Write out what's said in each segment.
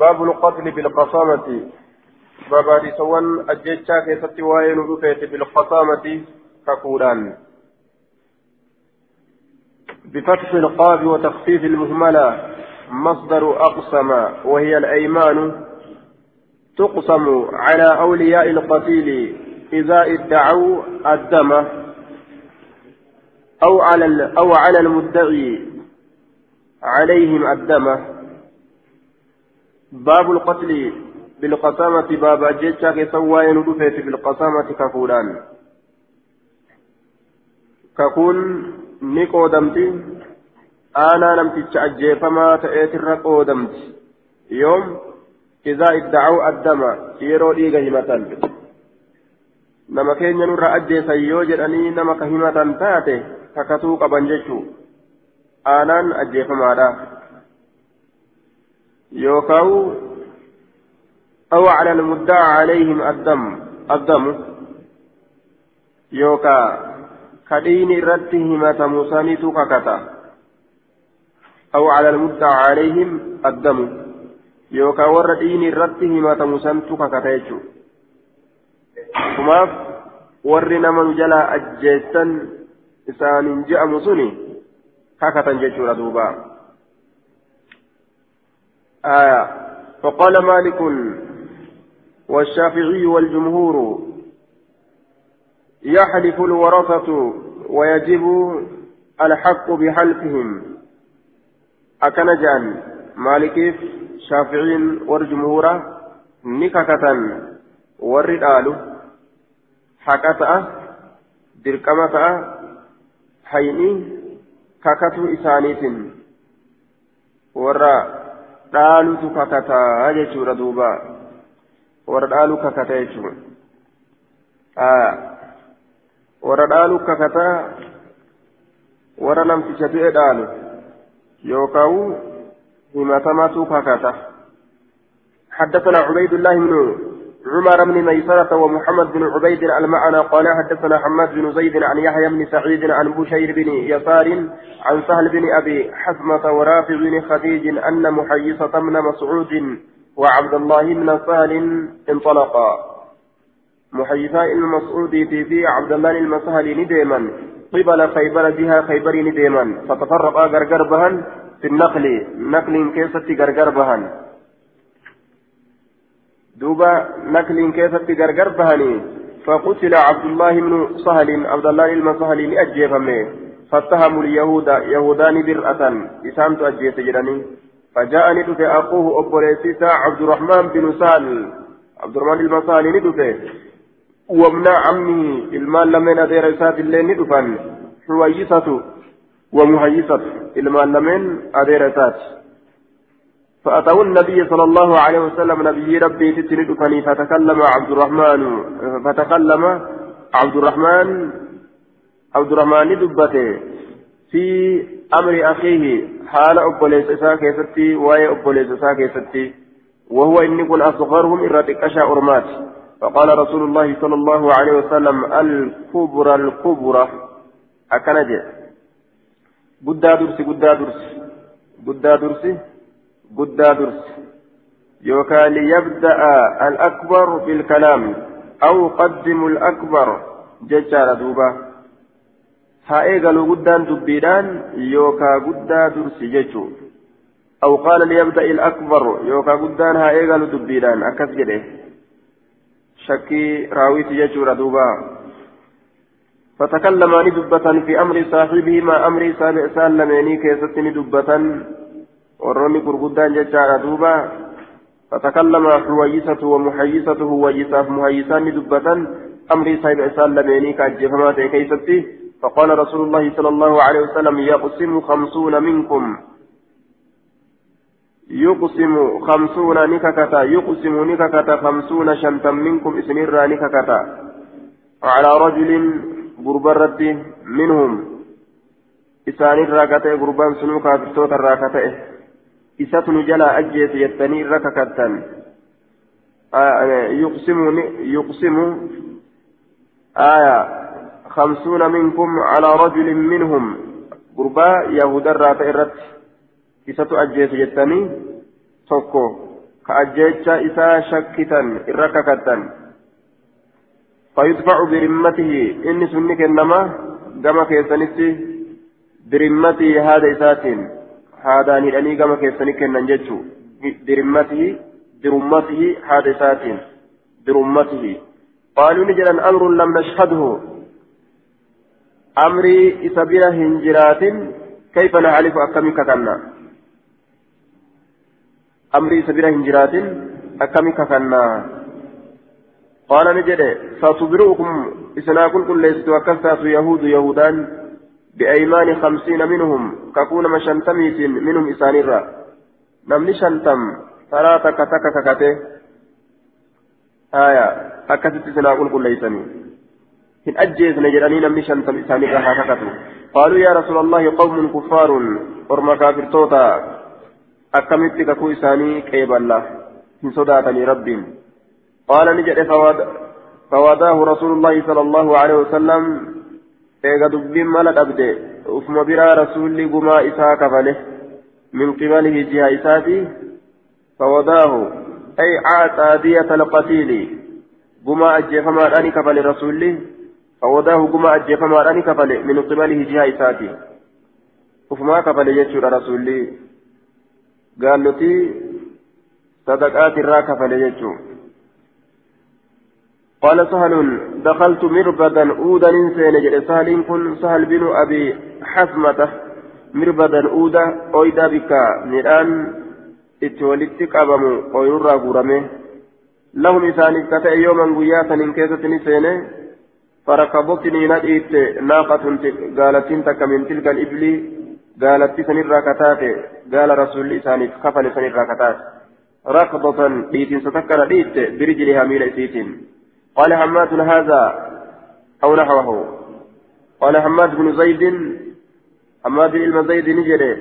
باب القتل بالقصامة. باب رسوان الجيشة كيست وين رفيت بالقصامة كقولان بفتح القاب وتخفيف المهملة. مصدر أقسم وهي الأيمان. تقسم على أولياء القتيل. إذا ادعوا الدم أو على أو على المدعي عليهم الدم. باب القتل بالقسامة باب جيتشا كسوى يندفت بالقسامة كفولان. ككون نيكو دمتي أنا لم تتشأجي فما تأتي قودمتي يوم إذا ادعوا الدم يروا إيغا همتان. nama keenya nurra ajjeesan yoo jedhanii nama ka himatan taate kakatuu qaban jechuu aanaan yookaan أو على المدعى عليهم الدم الدم. يوكا كدين رتهم تموسانيت ككتا أو على المدعى عليهم الدم. يوكا ور دين رتهم تموسانيت ككتا يجو. warri nama nu jalaa ajjeessan isaaniin je'amu suni kakatan jechuudha duuba آية. فقال مالك والشافعي والجمهور يحلف الورثة ويجب الحق بحلفهم. أكنجان مالك شافعي والجمهور نككة ta'a dirqama ta'a hayni kakatuu isaaniitiin warra dhaalutu kakataa jechuudha duuba warra dhaalu kakata jechuudha warra dhaalu kakataa warra namticha du'e dhaalu yookaan himatamatu kakata حدثنا عبيد الله بن عمر بن ميسرة ومحمد بن عبيد المعنى قال حدثنا حماد بن زيد عن يحيى بن سعيد عن بشير بن يسار عن سهل بن أبي حزمة ورافع بن خديج أن محيصة بن مسعود وعبد الله بن سهل انطلقا. محيصة المسعود في في عبد الله المسهل نديما. قبل خيبر بها خيبر نديما. فتفرقا غرغر بهن في النقل. نقل كيسة غرغر بهن. دوبا نكل كيف غرغر بهني فقتل عبد الله بن سهل عبد الله بن سهل لأجيفمه فاتهموا اليهود يهودان برأة إسام تأجيت جراني. فجاءني دفع أخوه أبو عبد الرحمن بن سهل عبد الرحمن بن سهل ندفع ومن عمه المال لمن أدير إسات الليل ندفع حويسة ومهيسة المال لمن أدير إسات فأتوا النبي صلى الله عليه وسلم نبي ربي تتند فني فتكلم عبد الرحمن فتكلم عبد الرحمن عبد الرحمن دبته في أمر أخيه. حال أبوليس إساكيستي وهي أبوليس إساكيستي وهو إني كن أصغرهم إراتك أشاء أرمات. فقال رسول الله صلى الله عليه وسلم الكبرى الكبرى أكنجي. قدا درسي قدا درسي قدا درسي yookaan liyabda'a al-akbar bilkalaam aw qaddimu al-akbar jechaadha duuba haa eegaluu guddaan dubbiidhaan yookaa guddaa dursi jechuu aw qaala liyabda'i al-akbar yookaa guddaan haa eegalu dubbiidhaan akkas jedhe shakkii raawwiti jechuudha duuba فتكلما ندبة في أمر صاحبهما أمر سابع سالميني كيست ندبة warroonni gurguddaan jechaadha duuba فتكلم حويسة ومحيسة هويسة مهيسان دبة أمري صاحب إسان لميني كأجفما كيستي فقال رسول الله صلى الله عليه وسلم يقسم خمسون منكم يقسم خمسون نككتا يقسم نككتا خمسون شنتا منكم اسميرا نككتا على رجل غربرة منهم إسان الراكتة غربان سنوكا الصوت الراكتة إسات نجلا أجيت يتني رككتا يقسم يقسم آية خمسون منكم على رجل منهم قربا يهود الرات إرت إسات أجيت يتني توكو كأجيتش إسا شكتا إرككتا فيدفع برمته إني سنك إنما كما كيسنتي برمته هذا إساتين هذا نيراني كما كيسنك ننجتشو برمته برمته هذا إساتين برمته قالوا نجلا أمر لم نشهده أمري إسابيرا هنجرات كيف نعرف أكمل كتنا أمري إسابيرا هنجرات أكمل كتنا قال نجد ستبرئكم إسنا كل كل ليست وكفات يهود يهودان بأيمان خمسين منهم ككون مشنتميت منهم إسانيرا نمني شنتم ثلاثة كتك ككتة. آية أكثت إسنا كل ليسني. إن أجيز نجراني نمني شنتم إسانيرا هكذا قالوا يا رسول الله قوم كفار ورما كافر توتا. أكملت ككو إساني كيب الله. من صداتني ربي. قال نجد فواداه رسول الله صلى الله عليه وسلم مالا أبدي وفما برا رسول قما إساء كفله من قبله جهة إساتي فواداه أي عاطى دية القتيل قما أجي فما راني كفل رسول فواداه قما أجي فما راني كفل من قبله جهة إساتي وفما كفل يجور رسول قال لتي صدقات الرا كفل يجور قال سهل دخلت مربدا أودا إنسان جل سهل كن سهل بن أبي حسمة مربدا أودا أويدا بك. ميران اتولدت قبم أويرا غرمه لهم إسان كتا يوما قياسا إن كيسة نسينه فركبتني ندئت ناقة قالت تك من تلك الإبل. قالت سنرى كتات قال رسول إسان كفل سنرى كتات ركضة ديت ستكر ديت برجلها ميل إسيتين قال حماد هذا أو نحوه. قال حماد بن زيد حماد بن زيد نجري.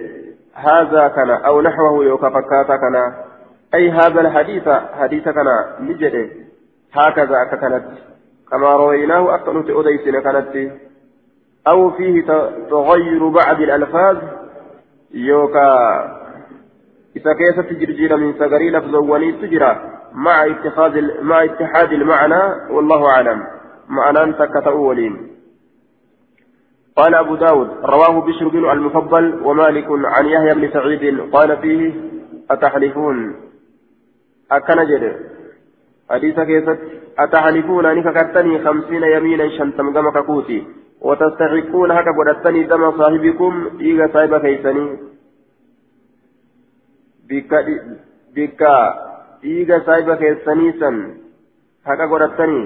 هذا كان أو نحوه يوكا فكاتا كان. أي هذا الحديث حديث كان نجري. هكذا كانت. كما رويناه أكنت أديسنا كانت. أو فيه تغير بعض الألفاظ يوكا. إذا كيست جرجير من سجري لفظ تجرى. مع اتخاذ مع اتحاد المعنى والله أعلم. معنى تكتأولين قال أبو داود رواه بشر بن المفضل ومالك عن يحيى بن سعيد قال فيه أتحلفون؟ أكنجد حديث كيست أتحلفون؟ أنك كتني خمسين يمينا شنتم كما كوتي وتستحقون هكا قدتني دم صاحبكم إيغا صاحب كيسني. بك بك dhiiga saahiba keessanii san haqa godhatanii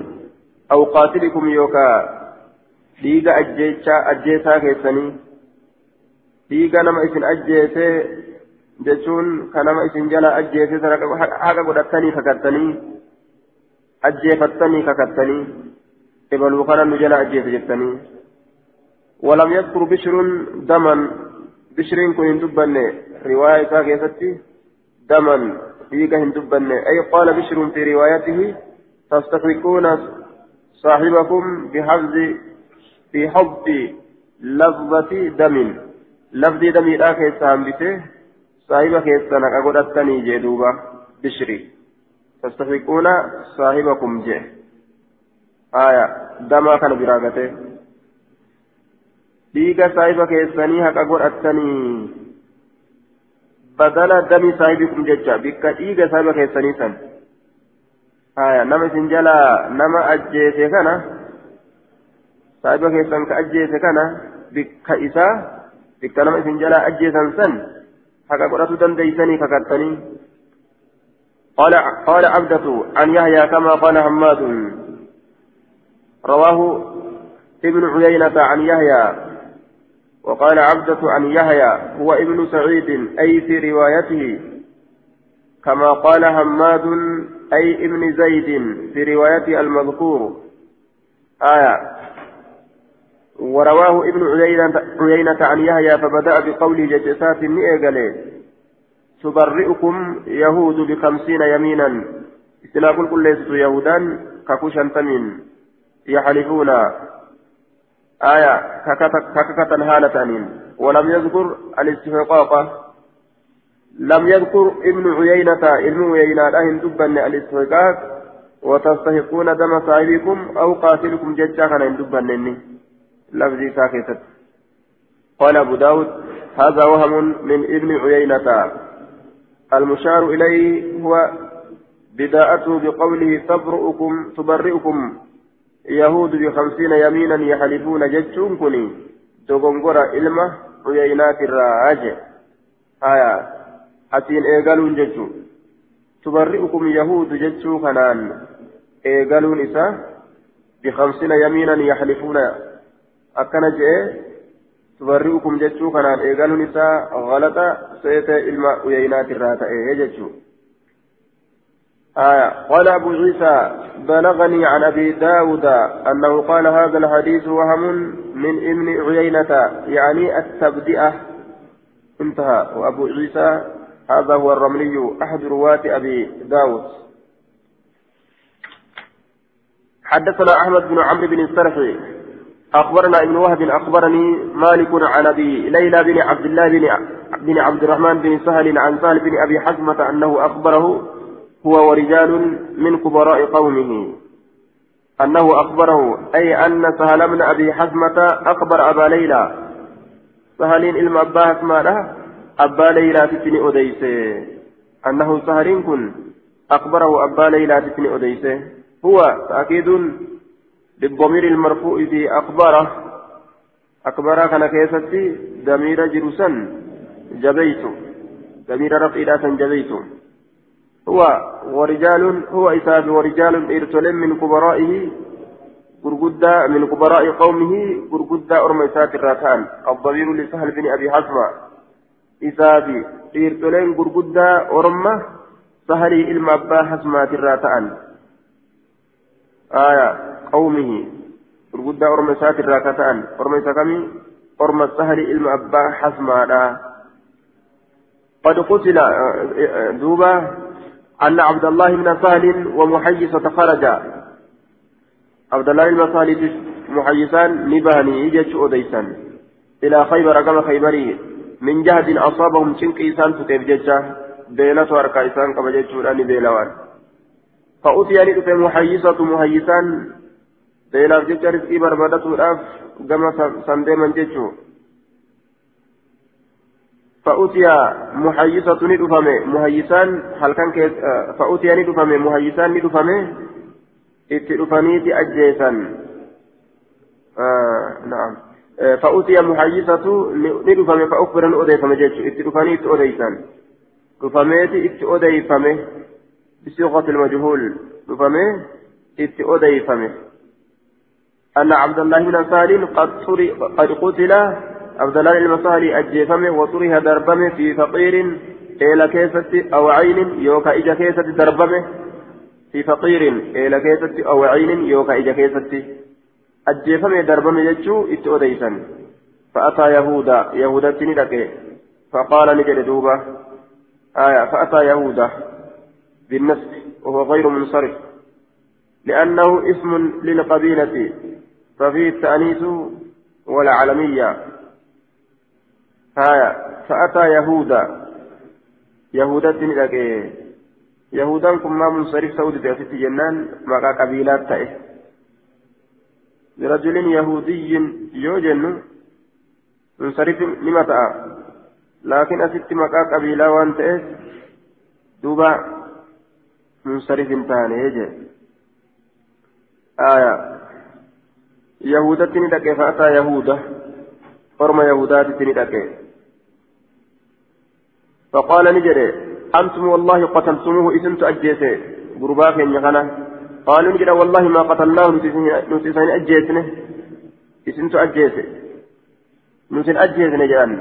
aw qaatilikum yookaa dhiiga ajjeesaa keessanii dhiiga nama isin ajjeesee jechuun ka nama isin jala ajjeesee haqa godhatanii kakattanii ajjeefattanii kakattanii ebaluu kana nu jala ajjeese jettanii ولم يذكر بشر دما بشر كن دبن رواية كيستي دما فيك هندبن أي قال بشر في روايته تستخرجون صاحبكم بحفظ في حفظ لفظة دم. لفظ دم لا كيسان بته صاحب كيسان أقول جدوبا بشري تستخرجون صاحبكم جه آية دما كان براغته. dhiiga saahiba keessanii haqa godhattanii بدل دم صاحبكم ججا بك إيجا صاحب كيسانيسا آية نما سنجلا نما أجيسي كان صاحب كيسان كأجيسي كان بك إسا بك نما سنجلا أجيسان سن حكا قرأت دنديسني ككتني قال قال عبدة عن يحيى كما قال حماد رواه ابن عيينة عن يحيى وقال عبدة عن يحيى هو ابن سعيد أي في روايته كما قال حماد أي ابن زيد في رواية المذكور. آية. ورواه ابن عيينة عن يحيى فبدأ بقول ججسات مئة تبرئكم يهود بخمسين يمينا. استناقل كل يهودا ككوشا تمين يحلفون. آية ككتا هالة ولم يذكر الاستحقاق. لم يذكر ابن عيينة ابن عيينة لا هندبن الاستحقاق. وتستحقون دم صاحبكم أو قاتلكم ججا كان هندبن لفظي ساكتة. قال أبو داود هذا وهم من ابن عيينة. المشار إليه هو بداءته بقوله تبرئكم تبرئكم. يهود بخمسين يمينا يحلفون ججون كني تغنغر إلمة عيينات الراج آية أتين إيقالون ججو تبرئكم يهود ججو كنان إيقالون إسا بخمسين يمينا يحلفون أكن جئ تبرئكم ججو كنان إيقالون إسا غلطة سيتة إلمة عيينات الراج إيه آية. قال أبو عيسى بلغني عن أبي داود أنه قال هذا الحديث وهم من ابن عيينة يعني التبدئة. انتهى. وأبو عيسى هذا هو الرملي أحد رواة أبي داود. حدثنا أحمد بن عمرو بن السرحي أخبرنا ابن وهب أخبرني مالك عن أبي ليلى بن عبد الله بن بن عبد الرحمن بن سهل عن سهل بن أبي حزمة أنه أخبره هو ورجال من كبراء قومه. أنه أخبره أي أن سهل بن أبي حزمة أخبر أبا ليلى. سهلين إلما أبا حزمة أبا ليلى تتني أديسة. أنه سهلين كن أخبره أبا ليلى تتني أديسة. هو تأكيد بالضمير المرفوع في أخبره. أخبره كان كيستي ضمير جرسا جبيت. ضمير رفيدة جبيت. هو ورجال هو إساب ورجال إرسل من كبرائه غرغدا من كبراء قومه غرغدا أرميسات الراتان. الضمير لسهل بن أبي حسمة إساب إرسلين غرغدا أرمة سهل إلما أبا حسمة الراتان. آية قومه. غرغدا أرميسات الراتان. أرميسا كمي؟ أرمى سهل إلما أبا حسمة قد قتل دوبا أن عبد الله بن سهل ومحيصة خرجا. عبد الله بن سهل محيصان نباني إجت أديسا إلى خيبر كما خيبري. من جهد أصابهم شنك إسان تتيب ججا. بيلة أركا إسان كما ججوران بيلوان. فأتي يعني محيصة محيصان. بيلة ججا رزقي بربادة الأف كما سندما ججو. فأتي محيصة ندفمه. محيصان هل كان كيس فأتي ندفمه. محيصان ندفمه. اتدفنيت أجيسا آه نعم. فأتي محيصة ندفمه. فأخبر أديفمه جيش. اتدفنيت أديسا دفميت اتأديفمه بصيغة المجهول. دفمه اتأديفمه أن عبد الله بن سالم قد قتل عبد الله المصالي أجيفمه وطرها دربمه في فقير إلى كيسة أو عين يوكا إجا كيسة دربمه في فقير إلى كيسة أو عين يوكا إجا كيسة أجيفمه دربمه يجو إتؤديسا فأتى يهودا يهودا تندك فقال نجد دوبة آية فأتى يهودا بالنسب وهو غير منصرف لأنه اسم للقبيلة ففيه التأنيث والعلمية هايا فأتى يهودا يهودا تنلقى يهودا كما منصرف سعودي تأتي جنان مقا قبيلات تأه لرجل يهودي يوجن منصرف لما تأه لكن أست مقا قبيلة وان تأه دوبا منصرف تاني يجي آية يهودا تنلقى فأتى يهودا فرم يهودات تنلقى فقال نجري أنتم والله قتلتموه إذن تأجيسي قرباك ينغنى قالوا نجري والله ما قتلناه نتسان أجيسنه إذن تأجيسي نتسان أجيسنه جان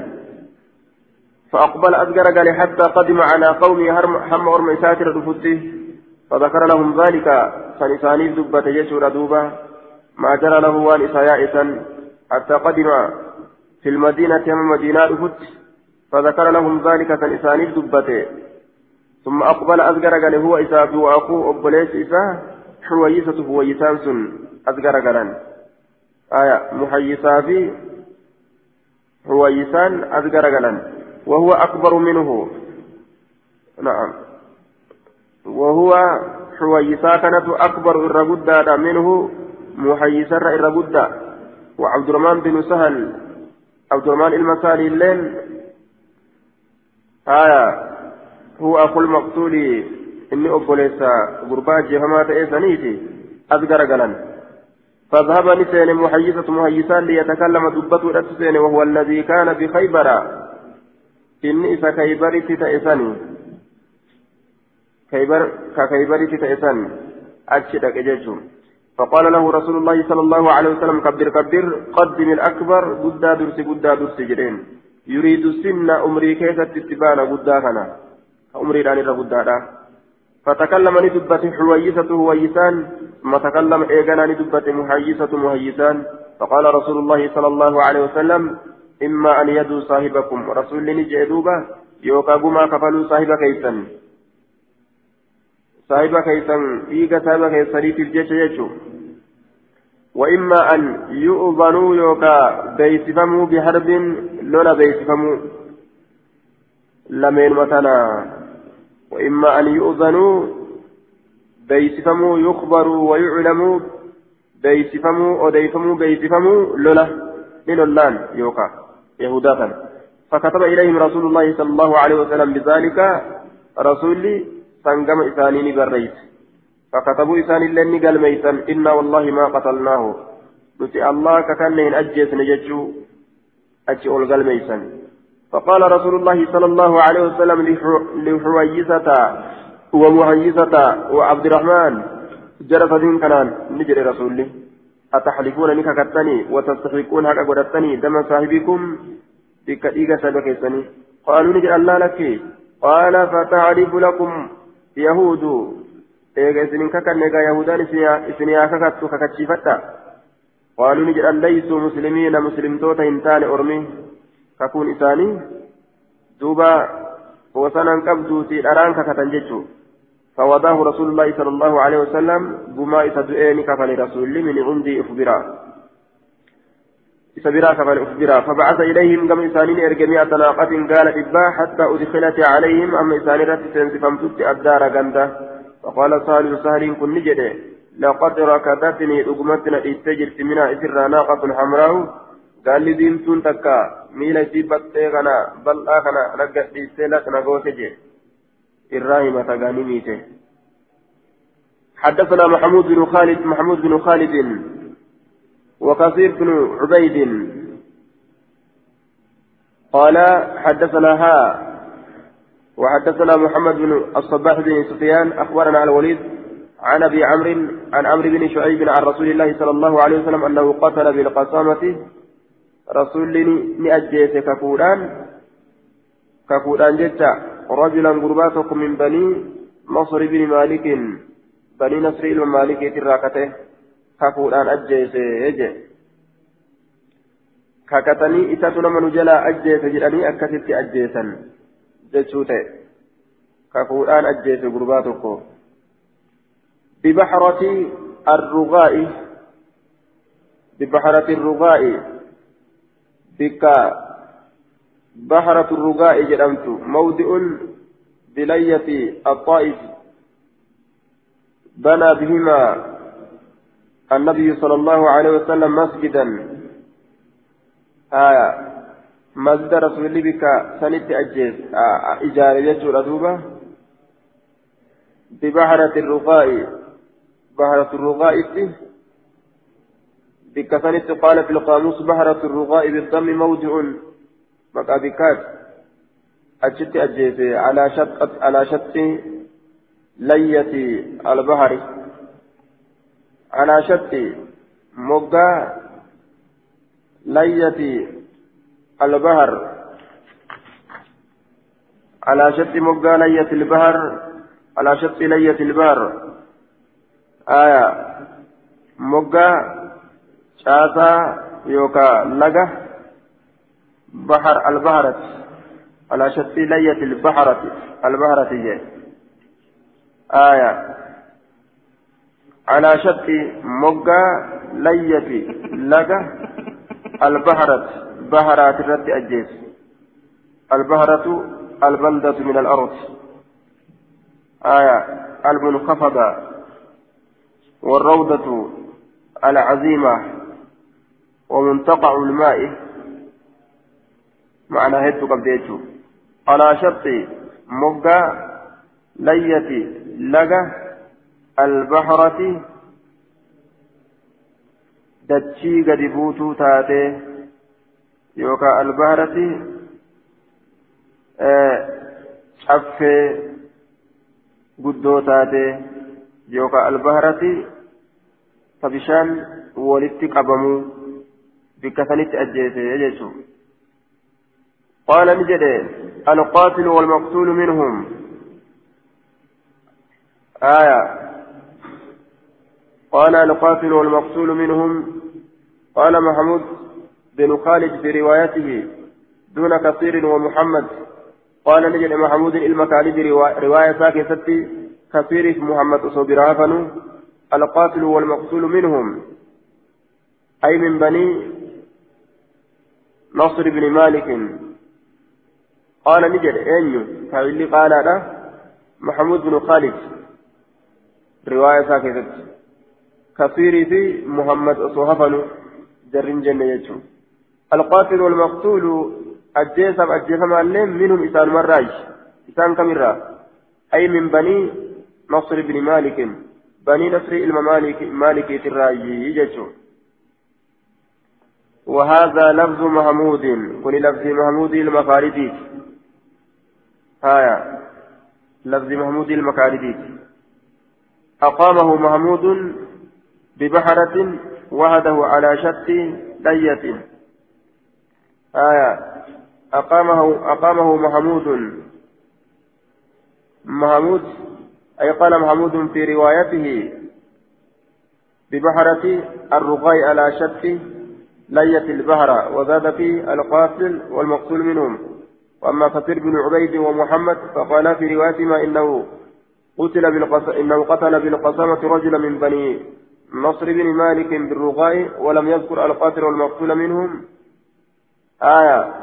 فأقبل أذكر قال حتى قدم على قومي هم أرم ساتر دفته. فذكر لهم ذلك. فنساني دبة يسور دوبة ما جرى له وان إسايا حتى قدم في المدينة يوم مدينة دفته فذكر لهم ذلك كالإساني دبته. ثم أقبل أذكر قال هو إساف وأخوه أبليس إساه حويسة حويسان سن. أذكر قال آية محيسا في حويسان أذكر قال وهو أكبر منه. نعم. وهو حويسا كانت أكبر إرغدا منه. محيسر إرغدا وعبد الرحمن بن سهل. عبد الرحمن المسالي الليل. آية. هو أخو المقتول إني أبوليسا. غرباء جهما تأسانيتي أذكر قلن. فذهب نسين محيسة محيسان ليتكلم دبته الأتسين وهو الذي كان بخيبر إني إذا كيبر تتأساني كيبر ككيبر تتأساني أجدك جيشم فقال له رسول الله صلى الله عليه وسلم كبر كبر. قدم الأكبر. قدا درس قدا درس جرين يريد السن أمري كيف تتبان قدا كنا أمري لاني قدا فتكلم ندبت حويسة هويسان ثم تكلم إيغانا ندبت محيسة مهيسان فقال رسول الله صلى الله عليه وسلم إما أن يدوا صاحبكم. رسول نجدوبا يوكا قما كفلوا صاحب كيسا صاحب كيسا إيغا صاحب كيسا في الجيش يجو. وإما أن يؤذنوا يوكا بيسفموا بحرب لولا بيسفموا لمن متنا وإما أن يؤذنوا بيسفموا يخبروا ويعلموا بيسفموا أديفموا بيسفموا لولا لولان يوكا يهودا فكتب إليهم رسول الله صلى الله عليه وسلم بذلك رسولي سنقم إسانين بريت فكتبوا إسان اللي قال ميتا إنا والله ما قتلناه. نتي الله ككن أجيس نججو أجي أول ميتا فقال رسول الله صلى الله عليه وسلم لحويسة ومهيسة وعبد الرحمن. جرف دين كنان نجري رسول أتحلفون نكا كتني وتستحقون هكا قدتني دم صاحبكم بكتيك سبكيسني قالوا نجر الله لك. قال فتعرف لكم يهود. Eega isinin kakanne egaa yahudaan isinii haa kakattu kakachiifadha qaaluu ni jedhan laysuu muslimiina muslimtoota hin taane ormi kakuun isaanii duuba wasanan qabduuti dharaan kakatan jechuu فوضاه رسول الله صلى الله عليه وسلم بما إسدؤين كفل رسول من عندي أخبرا إسبرا كفل أخبرا فبعث إليهم كم إسانين إرجمية ناقة قال إبا حتى أدخلت عليهم أما إسانين رتسنس فامتت الدار غندا فقال سهل سهل كن نجده لقد ركضتني أقمتنا إتجرت منها إسر ناقة حمراء. قال لي ديمتون تكا ميلا سيبتي غنا بل آخنا رقت لسيلة نغوتجي الراهمة تغاني ميته. حدثنا محمود بن خالد محمود بن خالد وكثير بن عبيد. قال حدثنا ها وحدثنا محمد بن الصباح بن سفيان أخبرنا الوليد عن أبي عمرو عن عمرو بن شعيب عن رسول الله صلى الله عليه وسلم أنه قتل بالقسامه رسولي ني أجيت كفودان. كفودان جتا. رجلا غرباتكم من بني نصر بن مالك. بني نصر بن مالك تراكته. كفودان أجيت يجي kakatanii isatu nama nu jalaa ajjeese jedhanii akkasitti jechuu ta'e kakuudhaan ajjeese gurbaa tokko bibaxrati arrugaa'i bibaxrati arrugaa'i بك بحرة الرقاء جرمت موضع بلية الطائف بنى بهما النبي صلى الله عليه وسلم مسجدا آية مسجد رسول بك سنت أجيز إجارة يجور أدوبة ببحرة الرقاء بحرة الرقاء بكثنة قال في القاموس بحرة الرغاء بالضم موضع مقابكات أجت أجيت على شط على شط لية البحر على شط مقا لية البحر على شط مقا لية البحر على شط لية البحر آية. مقا caasaa yookaan laga bahar albaharati على شط لية البحرة. البحرة جاي آية. على شط مقا لية لقى البحرة بحرات الرد أجيس. البحرة البلدة من الأرض. آية المنخفضة. والروضة العظيمة. ومنتقع الماء. معنى هدو قبل على شرط مبقى لية لغة البحرة dachii gadi buutuu taate yookaan albaharati caffee guddoo taate yookaan albaharati ta bishaan walitti qabamuu bikka sanitti ajjeese jechuudha. قال نجد القاتل والمقتول منهم آية قال القاتل والمقتول منهم قال محمود بن خالد في روايته دون كثير ومحمد. قال نجد محمود المكالد رواية ساكتة كثير محمد أصبر القاتل والمقتول منهم. أي من بني نصر بن مالك. قال نجد أين فإلي قال هذا محمود بن خالد. رواية ساكتة. كثير في محمد أصحابنا جرين جنة يجو. القاتل والمقتول أجيسم أجيسم عليهم منهم إسان مراج إسان كمرة أي من بني نصر بن مالك. بني نصر الممالك مالك تراجي يجو وهذا لفظ محمود. كل لفظ محمود المفاردي هايا. لفظ محمود المكاردي أقامه محمود ببحرة وهده على شت لية. آية. أقامه أقامه محمود. محمود أي قال محمود في روايته ببحرة الرقاء على شت لية البحر وزاد فيه القاتل والمقتول منهم. وأما كثير بن عبيد ومحمد فقال في روايتهما إنه قتل بالقص... إنه قتل بالقسامة رجلا من بني نصر بن مالك بالرغاء ولم يذكر القاتل والمقتول منهم. آية.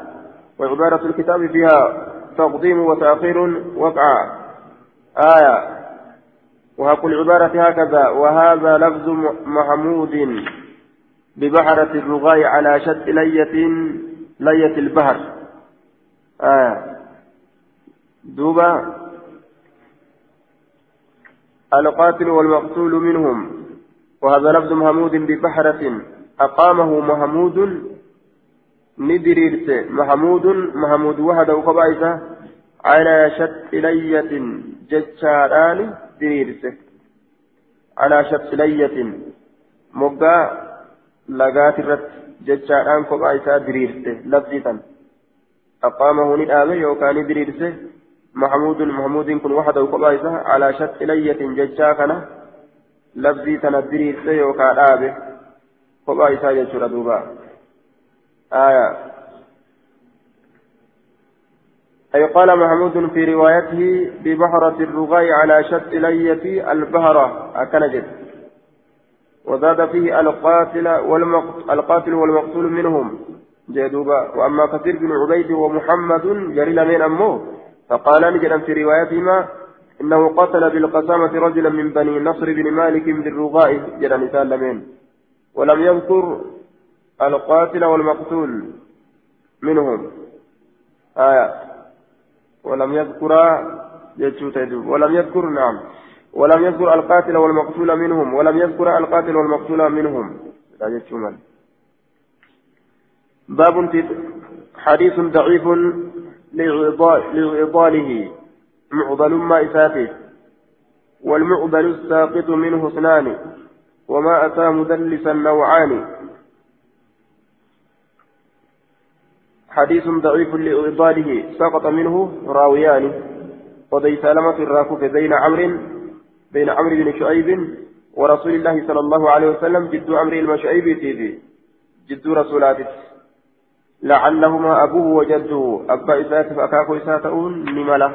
وعبارة الكتاب فيها تقديم وتأخير وقع. آية. وهقول العبارة هكذا. وهذا لفظ محمود ببحرة الرغاء على شد لية لية البحر. آية. دوبا القاتل والمقتول منهم. وهذا لفظ محمود ببحرة أقامه محمود ندريرت محمود محمود وحده وقبائسه على شت لية جتشاران دريرت على شت لية مقا لقات الرت جتشاران قبائسه دريرت لفظة أقامه ندامه يوكان دريرت محمود محمود كن وحده وقبائسه على شت لية جتشاكنا لفظي تندري سيوكا دابه kophaa isaa jechuudha duuba. آية. أي قال محمود في روايته ببحرة الرغاء على شط لية البهرة أكنجد وزاد فيه القاتل والمقتل, القاتل والمقتول منهم. جدوبا وأما كثير بن عبيد ومحمد جريل من أمه. فقال نجد في روايتهما إنه قتل بالقسامة رجلا من بني نصر بن مالك بالرغاء جرى نساء لمن. ولم يذكر القاتل والمقتول منهم. آية. ولم يذكر ولم يذكر نعم. ولم يذكر القاتل والمقتول منهم. ولم يذكر القاتل والمقتول منهم. باب حديث ضعيف لعضاله معضل ما إساته. والمعضل الساقط منه اثنان. وما أتى مدلسا نوعان. حديث ضعيف لإضاله سقط منه راويان. وذي سلمة الراكوف بين عمرو بين عمرو بن شعيب ورسول الله صلى الله عليه وسلم جد عمرو المشعيب تيدي. جد رسولاته لعلهما أبوه وجده. أبا إساته فأكاكو إساتؤون نملة.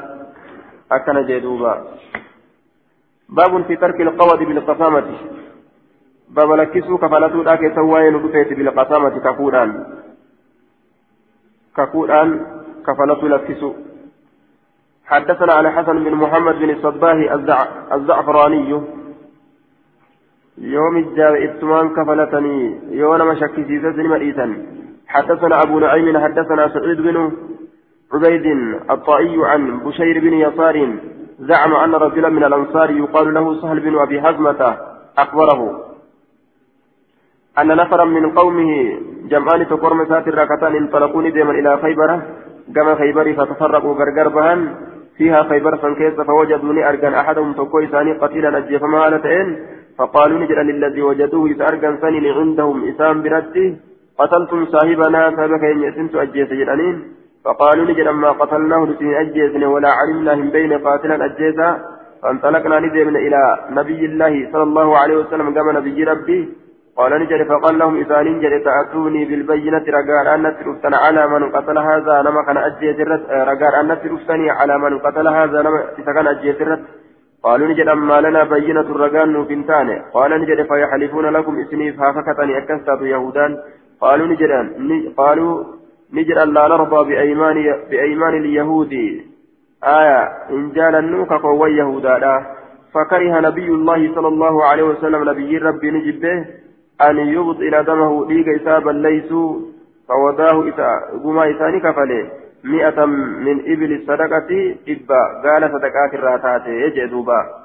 أكن جدوبا. باب في ترك القواد بالقسامة. باب لكسو كفلتو ذاك سواين بالقسامة كفوران كفوران كفلتو لكسو حدثنا على حسن بن محمد بن الصباه الزعفراني. يوم الجاب اتمان كفلتني. يوم مشكي سيسن مريسا حدثنا أبو نعيم حدثنا سعيد بن عبيد الطائي عن بشير بن يسار زعم أن رجلا من الأنصار يقال له سهل بن أبي حزمة أخبره. أن نفرا من قومه جمعان تقرم ساتر ركتان انطلقوني دائما إلى خيبر. كما خيبر فتفرقوا غرغر بهن. فيها خيبر فانكيس فوجدوني أرجان أحدهم تقوي ثاني قتيلا أجيف مالتين فقالوا نجد للذي وجدوه إذا أرجان ثاني عندهم إسام برده. قتلتم صاحبنا سبك إن يسنت أجيس جلانين فقالوا نجد أما قتلناه لسن أجيسن ولا علمنا هم بين قاتلا أجيسا فانطلقنا ندمنا إلى نبي الله صلى الله عليه وسلم كما نبي ربي. قال نجد فقال لهم إسان جد تأتوني بالبينة رقال أن ترفتن على من قتل هذا لما كان أجيس رقال أن ترفتني على من قتل هذا لما كان أجيس قالوا نجد أما لنا بينة الرقال نوفنتان قال نجد فيحلفون لكم اسنيف هافكتني أكستات يهودان. قالوا نجد قالوا نجد لا نرضى بأيمان بأيمان اليهود. آية إن جال النوك قوى يهودا فكره نبي الله صلى الله عليه وسلم نبي ربي نجد به. أن يبطل دمه ليك إسابا ليسوا فوداه إسا قما إساني كفله مئة من إبل الصدقة إبا قال صدقات الراتات يجدوبا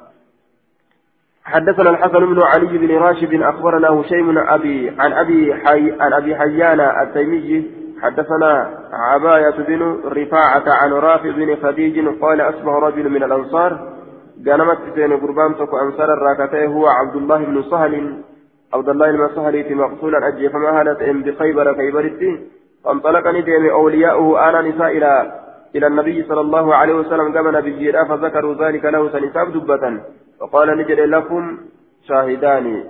حدثنا الحسن بن علي بن راشد أخبرنا هشيم أبي عن أبي حي عن أبي حيان التيمي. حدثنا عباية بن رفاعة عن رافع بن خديج قال أصبح رجل من الأنصار. قالمت سين قربان تكو أنصار الراكتين هو عبد الله بن سهل. عبد الله المسهلي في مقصولا أجي فما هالت إن بخيبر خيبرتي فانطلقني ديم أولياؤه أنا نساء إلى إلى النبي صلى الله عليه وسلم كما نبي فذكروا ذلك له سنساب دبة وقال نجد لكم شاهدان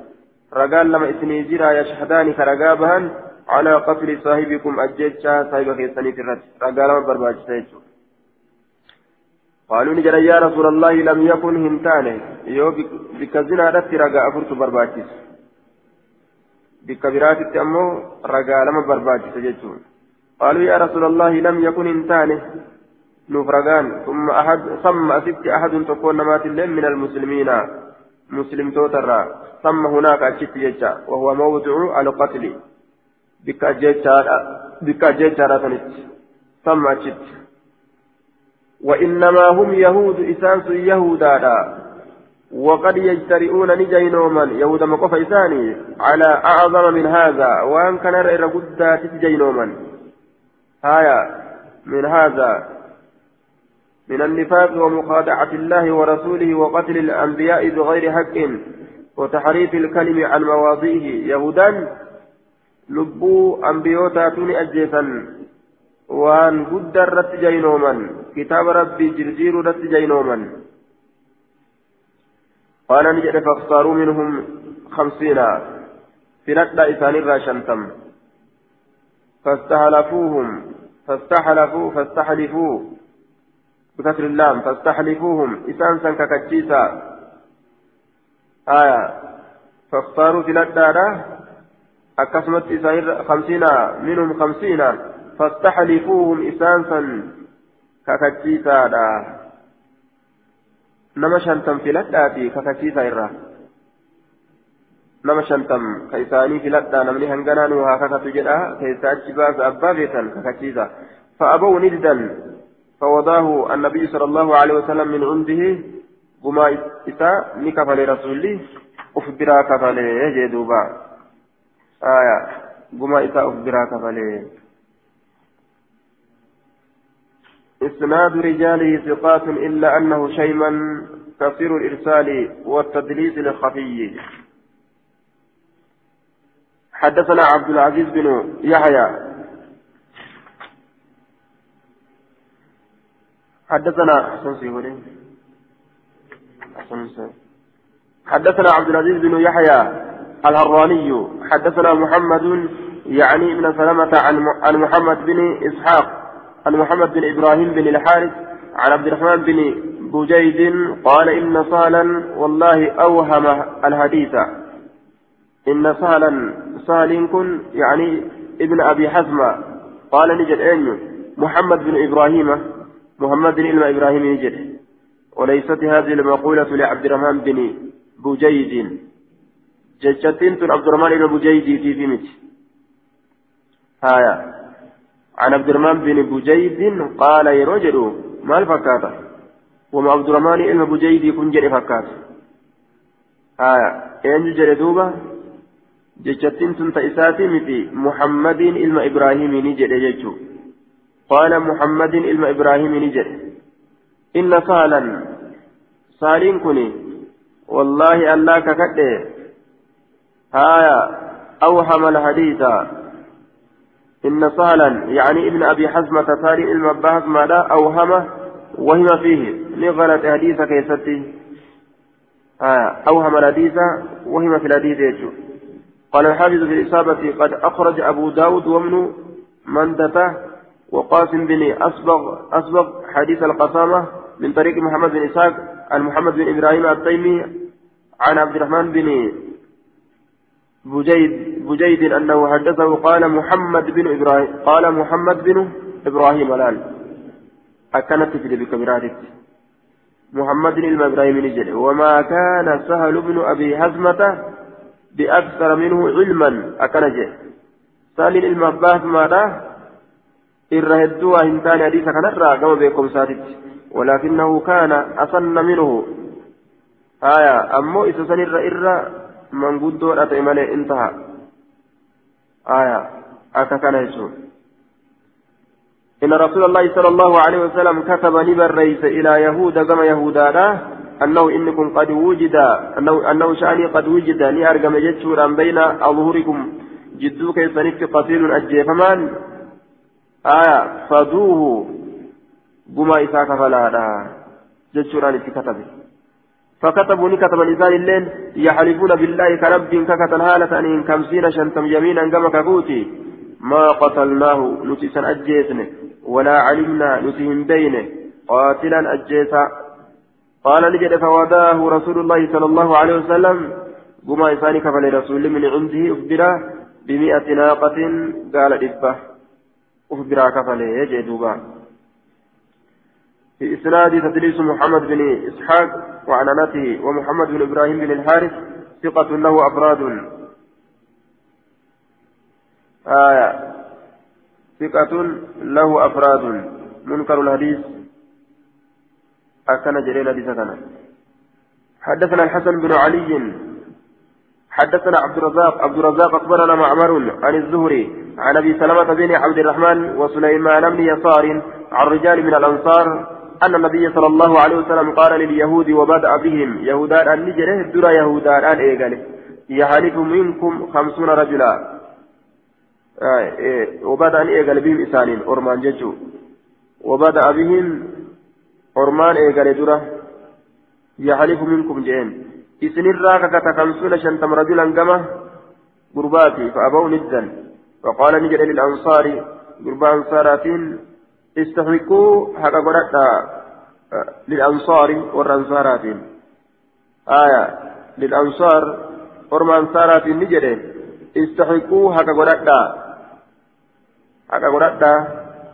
رجال لما اسمي جرا يشهدان كرقابها على قتل صاحبكم أجيتشا صاحب خيساني في الرد رجال ما برباج قالوا نجد يا رسول الله لم يكن همتانه يو بكزنا رت رجاء فرت برباجس ragaa lama barbaachisa jechuun qaaluu yaa rasuula allahi lam yakun hin taane nuuf ragaan summa ahad samma asitti ahadun tokkoon namaatillee min almuslimiina muslimtootarraa samma hunaaka achitti jecha wahuwa mawdicu alqatli bikka ajjeechaadha sanitti samma achitti وإنما هم يهود إسانس يهودا وقد يجترئون نجينوما يهود مقف إساني على أعظم من هذا وأن كان رأي قدات جينوما هايا من هذا. من النفاق ومخادعة الله ورسوله وقتل الأنبياء بغير حق وتحريف الكلم عن مواضعه يهودا لبو أنبيوتا توني أجيسا. وأن قد رت جينوما كتاب ربي جرجير رت جينوما قال نجد فاختاروا منهم خمسين في نقل إسان الراشنتم فاستحلفوهم فاستحلفوا فاستحلفوا. بكسر اللام فاستحلفوهم. إسان سن ككتشيسا آية. فاختاروا في نقل أكسمت إسان خمسين منهم خمسين. فاستحلفوهم إسان سن ككتشيسا nama shantam filadhaafi kakachiisa irraa nama shantam ka isaanii filadhaa namni hanganaa nu haa kakatu jedha keessa achi baasa abbaa beetan kakachiisa فأبوا نجدا فوضاه النبي صلى الله عليه وسلم من عنده قما إساء نكفل رسولي أخبرا كفل جدوبا آية قما إساء أخبرا كفل إسناد رجاله ثقات إلا أنه شيما كثير الإرسال والتدليس الخفي حدثنا عبد العزيز بن يحيى. حدثنا حدثنا عبد العزيز بن يحيى الهراني. حدثنا محمد يعني ابن سلمة عن محمد بن إسحاق. عن محمد بن إبراهيم بن الحارث عن عبد الرحمن بن بجيد قال إن صالا والله أوهم الحديث. إن صالا صال كن يعني ابن أبي حزم. قال نجد أين محمد بن إبراهيم محمد إلما إبراهيم يجد وليست هذه المقولة لعبد الرحمن بن بجيد. ججتين عبد الرحمن بن بجيد في فيمت هايا. عن عبد الرحمن بن بجيد قال يرجل ما الفكاتة وما عبد الرحمن بن بجيد كن جري فكاتة هايا أين جري دوبة ججتين تنت إساتي متي محمد إلما إبراهيم نجد يجو قال محمد إلما إبراهيم نجد إن سهلا سالين كني والله الله ككده آية أوهم الحديث. إن سهلا يعني ابن أبي حزمة سالين المباحث ماذا؟ أوهم وهم فيه. لغلط حديث كيستي. آية أوهم الحديث وهم في الحديث يجو. قال الحافظ في الإصابة قد أخرج أبو داود وابن مندته وقاسم بن أسبغ أسبغ حديث القسامة من طريق محمد بن إسحاق عن محمد بن إبراهيم التيمي عن عبد الرحمن بن بجيد بجيد أنه حدثه قال محمد بن إبراهيم قال محمد بن إبراهيم الآن. أكنت في بكبيرات محمد بن إبراهيم نجل وما كان سهل بن أبي هزمة بأكثر منه علما. أكنجه سالين المباث ماذا؟ إرهدوا هنتان حديث كنرى كما بكم ساتت ولكنه كان أصن منه. آية. أمو إسسن إر إر من قدو أتعمل انتهى آية أكا كان يسوع إن رسول الله صلى الله عليه وسلم كتب نبر رئيس إلى يهود كما يهودا أنه إنكم قد وجد أنه, أنه شأني قد وجد ني أرقم جتشورا بين أظهركم جدوك يسنك قتيل أجيفمان آية فدوه قما إساء كفلا جتشورا كتبه فكتبوا نكتب الإنسان اللين يحلفون بالله كرب ككتن هالة أن كمسين شنتم يمينا كما كفوتي. ما قتلناه نتسا أجيسن ولا علمنا نتهم بينه. قاتلا أجيسا. قال نجد فوداه رسول الله صلى الله عليه وسلم قما إنسان كفل رسول من عنده أخبره بمئة ناقة قال إبه أخبرا كفل يجدوبا في إسناد تدليس محمد بن إسحاق وعنانته ومحمد بن إبراهيم بن الحارث ثقة له أفراد. آية. ثقة له أفراد. منكر الحديث. أكن جرين حديثنا حدثنا الحسن بن علي. حدثنا عبد الرزاق. عبد الرزاق أخبرنا معمر عن الزهري عن أبي سلمة بن عبد الرحمن وسليمان بن يسار عن رجال من الأنصار أن النبي صلى الله عليه وسلم قال لليهود وبدأ بهم يهودان أن نجره درى يهودان أن إيقاله يحلف منكم خمسون رجلا. آه إيه وبدأ أن إيقال بهم إسانين أرمان ججو وبدأ بهم أرمان إيقال درى يحلف منكم جين إسن الراكة خمسون شنتم رجلا قمة قرباتي فأبوا ندا وقال نجر للأنصار قربان أنصاراتين. استحقوا حق قرأت للأنصار والأنصارات. آية للأنصار ورم أنصارات نجد استحقوا حق قرأت. حق قرأت.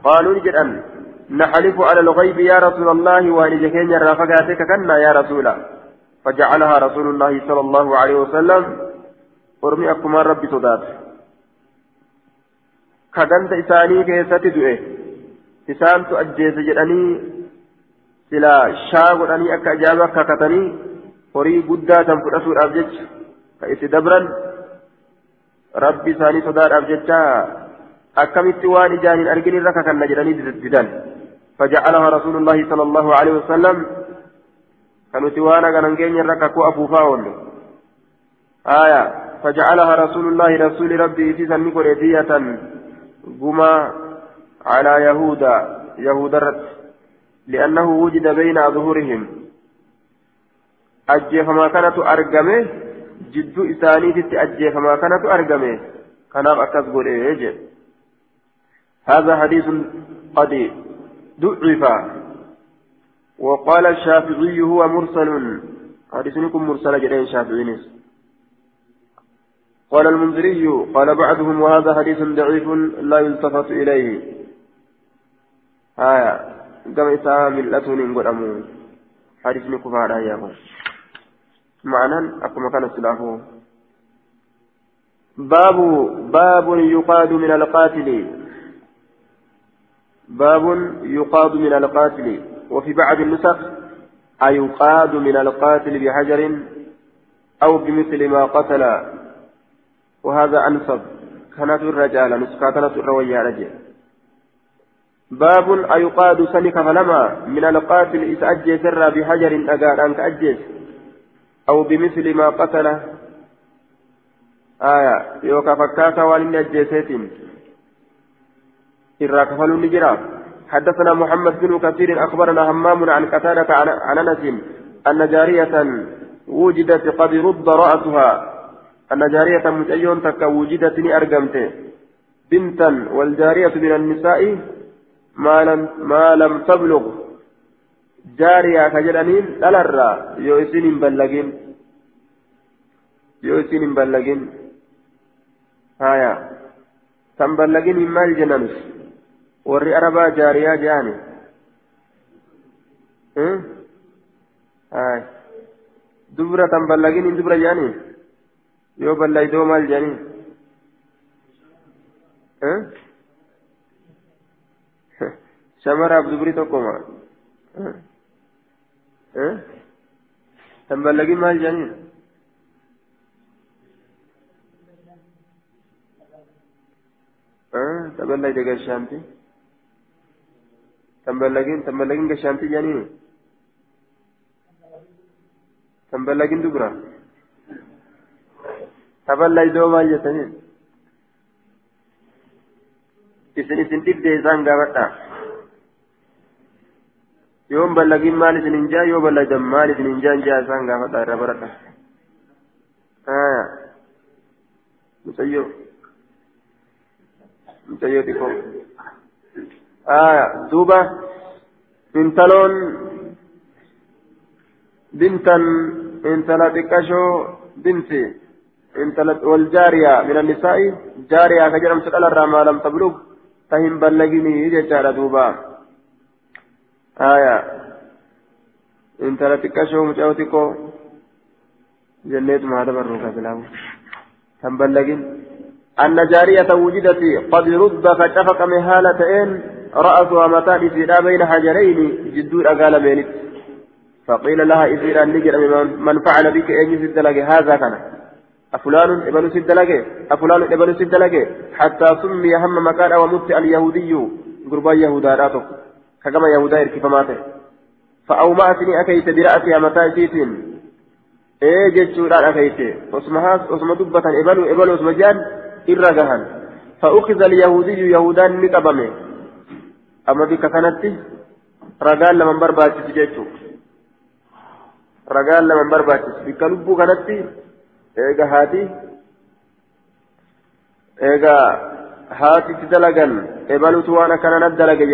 قالوا أن نحلف على الغيب يا رسول الله وأن جكين رافقاتك كنا يا رسول فجعلها رسول الله صلى الله عليه وسلم. ورمي أكما ربي صدات كدنت إساني كيستي دؤه isaantu ajjeese jedhanii silaa shaa godhanii akka ajaa'iba kakatanii horii guddaa san fudhatuudhaaf jecha ka itti dabran rabbi isaanii sodaadhaaf jecha akkamitti waan ijaan hin argin irra kakanna jedhanii didan فجعلها رسول الله صلى الله عليه وسلم كانوا توانا كان نجين رككوا أبو فاول آية فجعلها رسول الله رسول ربي في سنكو ردية قما على يهودا يهود الرد لأنه وجد بين أظهرهم أجي فما كانت أرقمه جد إسانيت أجي فما كانت أرقمه كان أكذب إيه هذا حديث قد ضعف. وقال الشافعي هو مرسل. حديث مرسل جدين شافعي قال المنذري قال بعضهم وهذا حديث ضعيف لا يلتفت إليه. آية قام إساء ملتون إن قدامو حديثني كفارا يا معنى أكما كان السلافو باب باب يقاد من القاتل باب يقاد من القاتل وفي بعض النسخ أيقاد من القاتل بحجر أو بمثل ما قتل وهذا أنصب كانت الرجال نسكاتنا الروية رجل باب أيقاد سنك فلما من القاتل إذا أجيس بحجر أقال أنك أجيس أو بمثل ما قتل آية يوكا فكاتا والين أجيسيتين إراك فلو نجرا. حدثنا محمد بن كثير أخبرنا همام عن قتادة عن أنس أن جارية وجدت قد رد رأسها. أن جارية متأيون تك وجدت أرقمت. بنتا والجارية من النساء ما لم تبلغ. جارية كجلانين تلرى. يوسين بلغين. يوسين بلغين. هايا. تنبلغين مال جنانس وري أربا جارية جاني. هاي. دبرة تنبلغين دبرة جاني. yoo ballaydoo maal jedhanii shamaraaf dubri tokkoma sanballagin maal jedhaniin sanballagin gashaanti sanballagin sanballagin gashaanti jedhaniin sanballagin dubra sanballagin doo maal jedhaniin isin isin dhibdee isaan gaafadhaa ballagin maal isin hin jaa yoo ballaydan maal isin hin jaan jaa isaan gaafadha irra baradha aya mucayyoo mucayyoo xiqqoo aya duuba intaloon bintan intala xiqqashoo binti والجارية من النساء جارية كجرم سقل ما لم تبلغ فهم بلغني ججارة دوبا آية انت لا تكشف مجاوتكو جنيت ما هذا بروك بلاه كم بلغن أن جارية وجدت قد رد فشفق مهالتين رأسها متى في بين حجرين جدور أقال بينت فقيل لها إذا نجر من فعل بك أن يزد هذا كان أفلان إبن سد لك أفلان إبن سد لك حتى سمي هم مكان ومت اليهودي قربا يهودا راتك كما يهودا إركف ماته فأومأتني أكيت برأسي متى سيتين إيه جتشوران أكيت. واسمها واسم دبة إبن إبن واسم جان إرغهن فأخذ اليهودي يهودان نقبمه أما بك كانت رجال لمن برباتي جتشو رجال لمن برباتي. بك لبو كانت eega haati eega haatitti dalagan ebalutu waan akkana nat dalage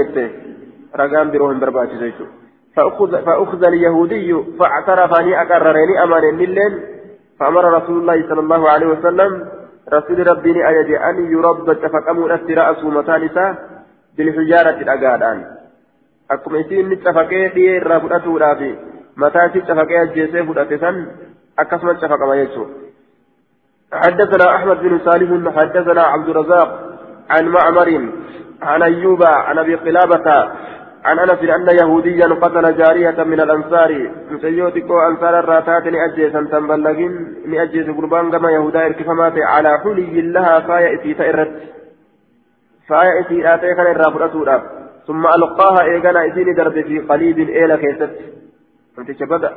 ragaan biroo hin barbaachisu jechuudha فأخذ اليهودي فاعترف أني أقررني أمان الليل. فأمر رسول الله صلى الله عليه وسلم رسول ربي أجد أن يربط فقاموا أتي رأسه متانسا بالحجارة الأقادان. أكم إسين نتفقه دي الرابطة رافي. متى تتفقه الجيسي فرأتسا أكسم اتفق ما يجو حدثنا أحمد بن صالح حدثنا عبد الرزاق عن معمر عن أيوب عن أبي قلابة عن أنس أن يهوديا قتل جارية من الأنصار. مسيوتكو أنصار الراتات نأجيسا تنبلغين نأجيس قربان كما يهودا إركفمات على حلي لها فايا إسيتا إرت فايا إسيتا كان الرافرة ثم ألقاها إيغانا إسيني درب في قليب إيلا كيست. أنت شبدا.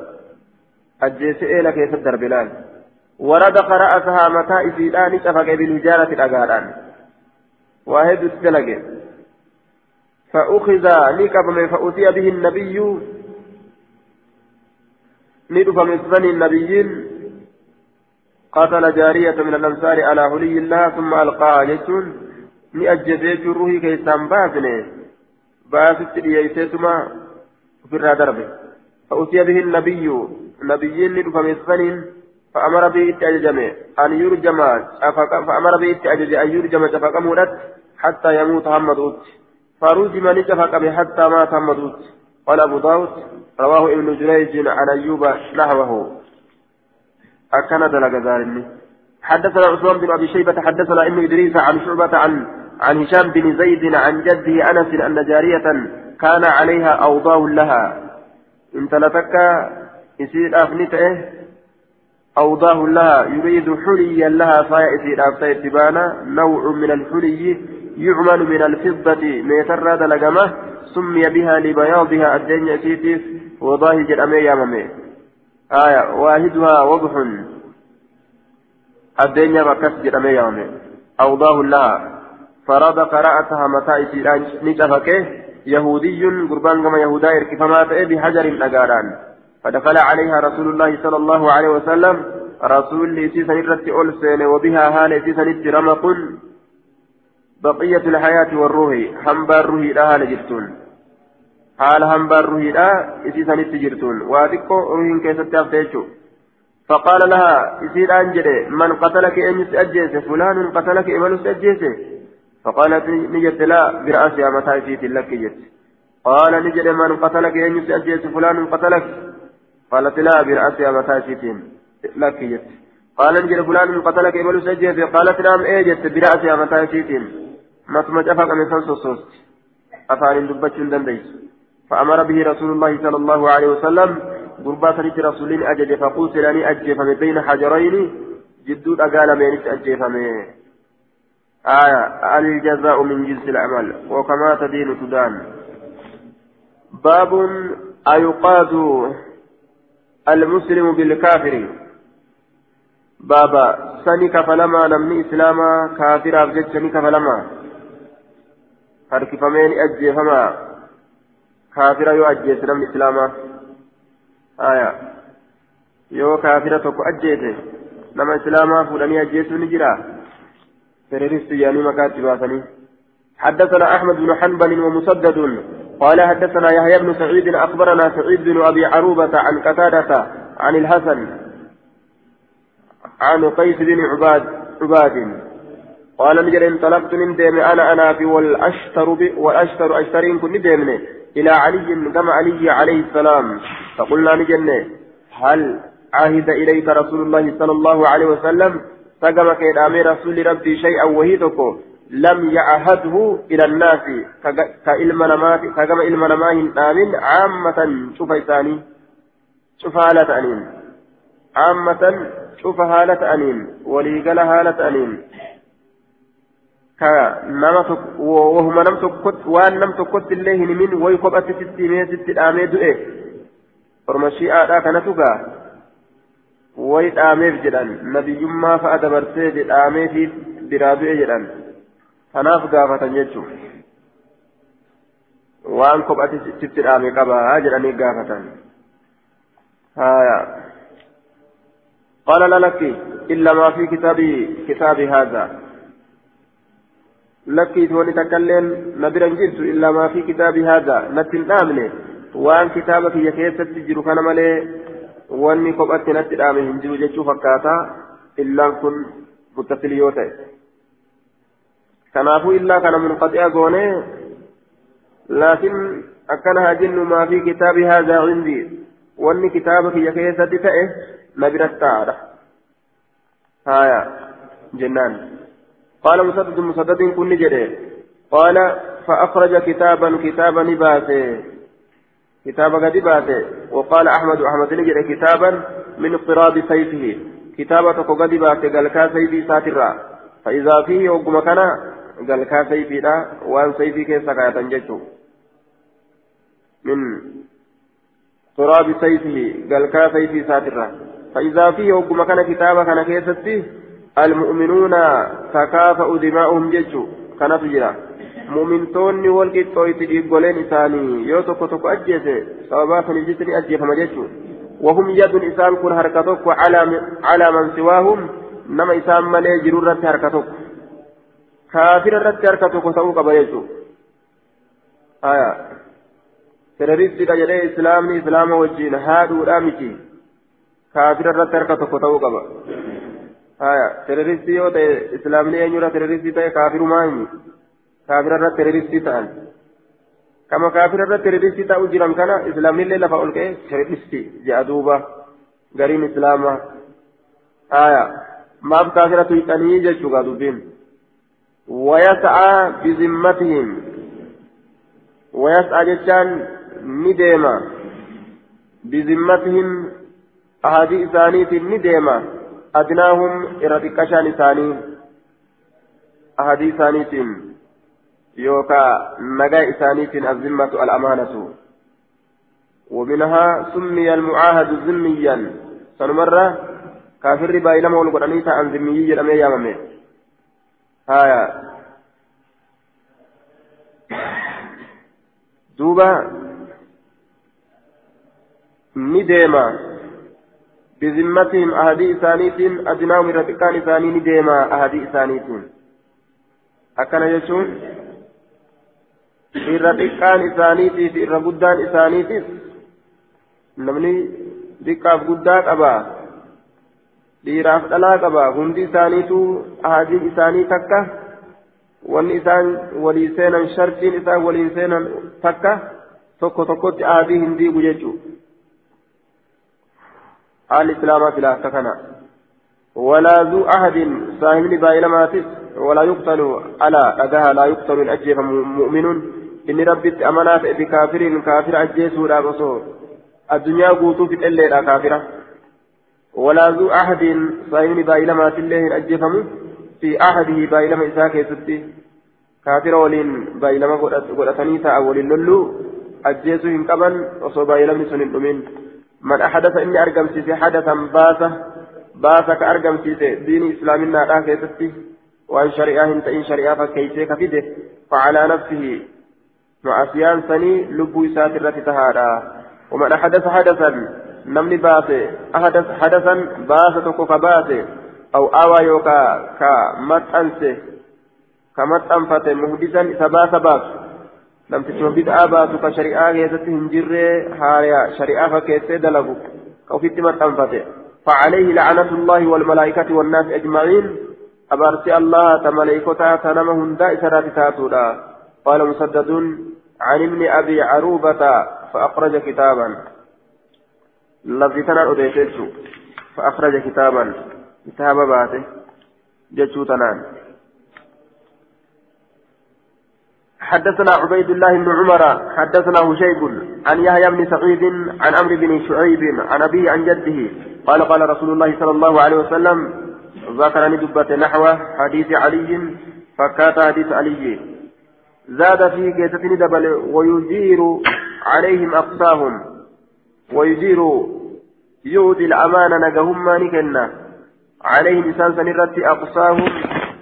أجيس إيلا كيست دربلان. وردخ رأسها متى إسيدان شفق بالوجارة الأقاران واحد السلق فأخذ لكبم فأتي به النبي. ندف من سنن النبيين قتل جارية من الأنصار على هلي الله ثم ألقاها جتون نأجزيت الروح كيسان باسنه باست ليسيتما في الردرب فأتي به النبي. النبيين ندف من سنن. فأمر به التأججم أن يرجم فأمر به التأجج أن يرجم مولد حتى يموت محمد أوت فرجم نجفق حتى مات مدوت قال أبو داود رواه ابن جريج عن أيوب نحوه أكن دلق ذلك. حدثنا عثمان بن أبي شيبة حدثنا ابن إدريس عن شعبة عن عن هشام بن زيد عن جده أنس أن جارية كان عليها أوضاع لها. انت لتك يصير أفنته أوضاع لها يريد حليا لها فيأتي أفتى اتبانا نوع من الحلي يعمل من الفضة ميتر دلقمة سمي بها لبياضها الدنيا سيتيف وضاهج الأمي ياممي آية واحدها وضح. الدنيا بكس ياممي أوضاه لها فراد قراءتها متى إسيران نتفكه يهودي قربان كما يهودا إركفما بحجر الأقاران. فدخل عليها رسول الله صلى الله عليه وسلم. رسول لسيسا نرتي ألسين وبها هال سيسا رمق بقية الحياة والروح حنبا الروح لها لجرتون حال حنبا الروح لا سيسا نتجرتون واتكو روح كيست أفتيشو فقال لها يصير أنجل من قتلك أن يسأجيس فلان قتلك إمن يسأجيس فقالت نجت لا برأسها متى جيت لك جت. قال نجد من قتلك أن يسأجيس فلان قتلك. قالت لا برأسها متى جيت لك جت. قال نجد فلان قتلك إمن يسأجيس قالت نعم إيه جت برأسها جيت ما تمجفق من سنسوس أفعل دبتش دنديس فأمر به رسول الله صلى الله عليه وسلم قربا سنت رسولين أجد فقوتلني أجف من بين حجرين جدود أقال من آية الجزاء من جنس العمل وكما تدين تدان باب أيقاد المسلم بالكافر بابا سني كفلما نمني إسلاما كافر أبجد سني كفلما هركفمين أجيفما كافر يو أجيس نمني إسلاما آية يو كافر تكو أجيته نما إسلاما فلاني أجيسو نجرا تريرست يعني مكاتب باسني حدثنا أحمد بن حنبل ومسدد قال حدثنا يحيى بن سعيد أخبرنا سعيد بن أبي عروبة عن قتادة عن الحسن عن قيس بن عباد عباد قال نجر انطلقت من ديم أنا أنا في والأشتر والأشتر أشترين كن ديمني. إلى علي كما علي عليه السلام. فقلنا نجن هل عهد إليك رسول الله صلى الله عليه وسلم؟ سقم كيدامي رسول ربي شيئا وهي تكو لم يعهده إلى الناس. كإلم نمات كما إلم عامة شوف إساني. شوف هالة أنين. عامة شوف هالة أنين. وليقل هالة أنين. كنما وهم نم تكت وان نم تكت الله من ويقبأت ستي مية ستي آمي دؤه ورمشي آداء كانتوكا way dhaameef jedhan nabiyyummaa fa'a dabarsee dhaameefiif biraa du'e jedhan kanaaf gaafatan jechuun waan kophati sitti dhaame qabaa jedhanii gaafatan haya قال لا لك إلا ما في كتاب كتاب هذا لك تولي تكلم نبرا جرت إلا ما في كتاب هذا نتن آمنه وأن كتابك يكيست تجر كان ملي wanni kophatti natti dhaame hin jiru jechuu fakkaata illaan kun muttasilii yoo ta'e kanaafuu illaa kana munqaxi'a goone laakiin akkana haa jennu maa fi kitaabi haadhaa cindii wanni kitaaba kiyya keessatti ta'e قال مسدد مسدد كن جده قال فأخرج كتابا كتابا نباسه كتاب قد باته وقال أحمد أحمد نجد كتابا من قراب سيفه. كتابة قد باته قال كا سيفي ساترا. فإذا فيه وقم كان قال كا سيفي لا. وان سيفي سكاية جيشه من قراب سيفه. قال كا سيفي ساترا. فإذا فيه وقم كان كتابة كان كيستي المؤمنون تكافأ دماؤهم جيشه كان تجرا mumintoonni wal qixxooyti dhiiggoleen isaanii yoo tokko tokko ajjeese sababaa saniif jecha ni ajjeefama jechuun wahum yadun isaan kun harka tokko calaa man siwaahum nama isaan malee jiru irratti harka tokko kaafira irratti harka tokko ta'uu qaba jechuun haya terroristiidha jedhee islaamni islaama wajjiin haadhuudhaa haya terroristii yoo ta'e islaamni eenyurra terroristii ta'e kaafirumaa himi kaafira irratti terroristii ta'an kama kaafira irratti ridhisti ta'u jiran kana islaamnillee lafa ol ka'e ridhisti je'a duuba gariin islaamaa aya maaf kaafira tuyxanii jechuudha dubbiin ويسعى بذمتهم ويسعى جتان نديما بذمتهم أهدي إساني في النديما أدناهم إرتكشان إساني أهدي إساني يوكا نجا إسانيت الذمة الأمانة. ومنها سمي المعاهد ذميا. سنمرة كافر بايلما والقرانيتا عن ذميي لم يامامي هايا. دوبا. نديما. بذمتهم أهدي إسانيت أدناهم رفقان إساني نديما أهدي إسانيت أكن يجون irra xiqqaan isaaniitiif irra guddaan isaaniitiif namni xiqqaaf guddaa qaba dhiiraaf dhalaa qaba hundi isaaniitu ahadiin isaanii takka wanni isaan walii seenan shartiin isaan waliin seenan takka tokko tokkotti ahadii hin diigu jechuu haal islaamaa fila akka kana walaa zuu ahadin saahibni baay'ilamaafis ولا يقتل على أداها لا يقتل الأجيب مؤمن inni rabbitti amanaa ta'e bikaafiriin kaafira ajjeesuudhaaf osoo addunyaa guutuu fixelleedha kaafira walaazuu ahadiin saayimni baay'ilamaatillee hin ajjeefamu fi ahadihi baay'ilama isaa keessatti kaafira waliin baay'ilama godhatanii ta'a waliin lolluu ajjeesuu hin qaban osoo baay'ilamni sun hin dhumin man ahadasa inni argamsiise hadasan baasa baasa ka argamsiise diini islaaminaadhaa keessatti waan shari'aa hin ta'in shari'aa fakkeeysee ka fide facalaa nafsihi معصيان سني لبو إسات الرتتهادا ومن أحدث حدثا نمني باسي أحدث حدثا باسة كفباسي أو آوى يوكا كمتأنسي كمتأنفة مهدسا باس لم تشوف بدعا باسو كشريعة يزت هنجر هايا شريعة فكيسي دلبو. أو في متأنفة فعليه لعنة الله والملائكة والناس أجمعين. أبارسي الله تملائكتا تنمهن دائسة راتتاتودا قال مسدد عن ابن أبي عروبة فأخرج كتابا. لفظتنا أديتشو. فأخرج كتابا. كتاب باته. جتشو تنان حدثنا عبيد الله بن عمر حدثنا هشيب عن يحيى بن سعيد عن عمرو بن شعيب عن أبيه عن جده. قال قال رسول الله صلى الله عليه وسلم ذكرني دبة نحو حديث علي فكات حديث علي. زاد في كيستني دبل ويجير عليهم أقصاهم ويجير يؤتي الأمانة نجهم ما نكنا. عليهم إنسان سنرتي أقصاهم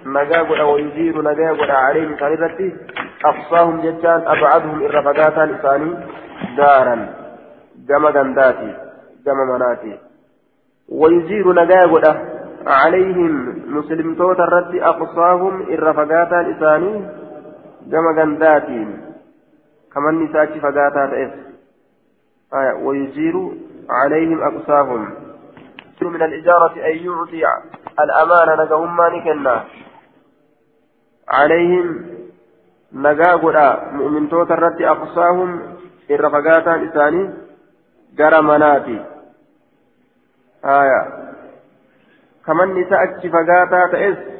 نجاقل ويجير نجاقل عليهم سنرتي أقصاهم جتان أبعدهم الرفقات لساني دارا. جم دنداتي جم مناتي. ويجير نجاقل عليهم مسلم توتر رتي أقصاهم الرفقات لساني gama gandaatiin kamanni isaachi fagaataa ta'es ويجير عليهم أقساهم من الإجارة أن يعطي الأمانة نجهم ما عليهم نجاغدا مؤمن توترت أقساهم الرفقاتا إساني جرى مناتي آية كمن نساء فقاتا تئس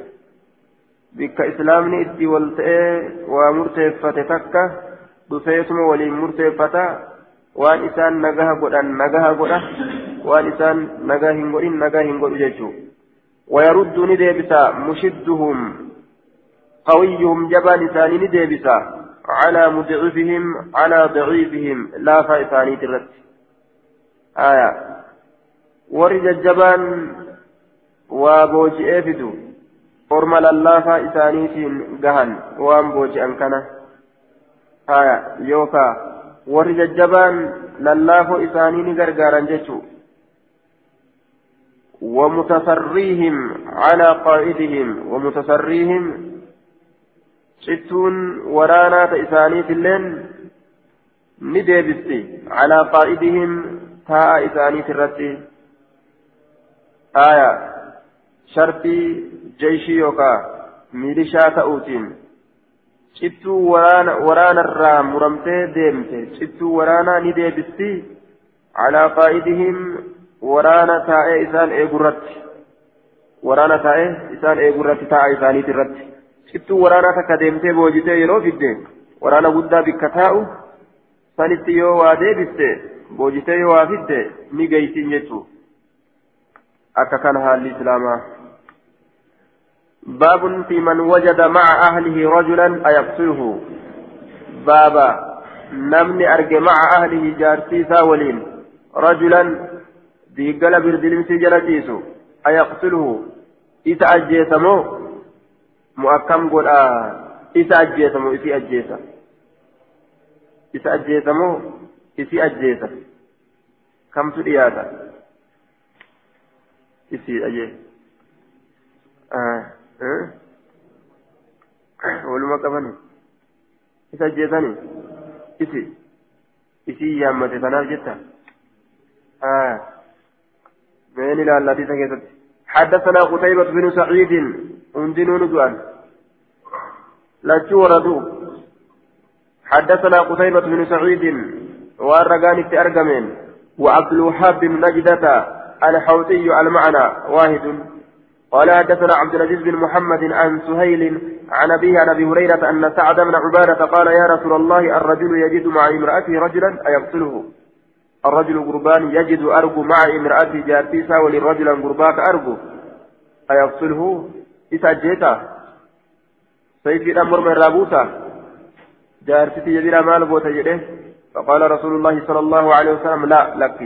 bikka islaamni itti wal ta'ee waa murteeffate takka dhufeetuma waliin murteeffata waan isaan nagaha godhan nagaha godha waan isaan nagaa hin godhin nagaa hin godhu jechuu ويرد نديبسا مشدهم قويهم جبان ثاني نديبسا على مضعفهم على ضعيفهم لا فائثاني ترت آية ورد الجبان وابوجئ فدو orma lallaafaa isaaniitiin gahan waan booji'an kana haya yookaa warri jajjabaan lallaafoo isaanii ni gargaaran jechuu ومتسريهم على قائدهم ومتسريهم cittuun waraanaata isaaniitilleen ni deebisti calaa qaa'idihim taa'a isaaniit irratti aaya. Shartii jeeshii yookaa miilishaa ta'uutiin cittuu waraanarraa muramtee deemte. Cittuu waraanaa ni deebisti calaa qaa'idihim waraana taa'ee isaan eegurratti. Waraana taa'ee isaan eegurratti taa'a isaaniit irratti. Cittuu waraanaa takka deemtee boojitee yeroo fidde waraana guddaa bikka taa'u sanitti yoo waa deebiste boojitee yoo waa fidde ni geeysin jechuu akka kana haalli islaamaa باب في من وجد مع أهله رجلا أيقتله بابا نمني أرجع مع أهله جارتي ساولين رجلا ديقل بردلم سجلتيسو أيقتله إذا أجيسمو مؤكم قول آه إذا أجيسمو إذا أجيسا إذا أجيسمو إذا أجيسا كم ترياتا إذا أجيسا آه waluma qabani? Isa ajjeesani? Isi. Isii yaammate tanaaf jetta? مين إلى التي سكتت حدثنا قتيبة بن سعيد أندنون دؤان لا وردوا حدثنا قتيبة بن سعيد والرقان في أرقمين وعبد الوهاب بن نجدة الحوتي المعنى واحد قال حدثنا عبد العزيز بن محمد عن سهيل عن أبيه عن أبي هريرة أن سعد بن عبادة قال يا رسول الله الرجل يجد مع امرأته رجلا أيقتله الرجل قربان يجد أرجو مع امرأته جارتيسا وللرجل قرباك أرجو أيقتله إذا جيتا سيفي الأمر من رابوتا جارتي يدير مال بوتا فقال رسول الله صلى الله عليه وسلم لا لك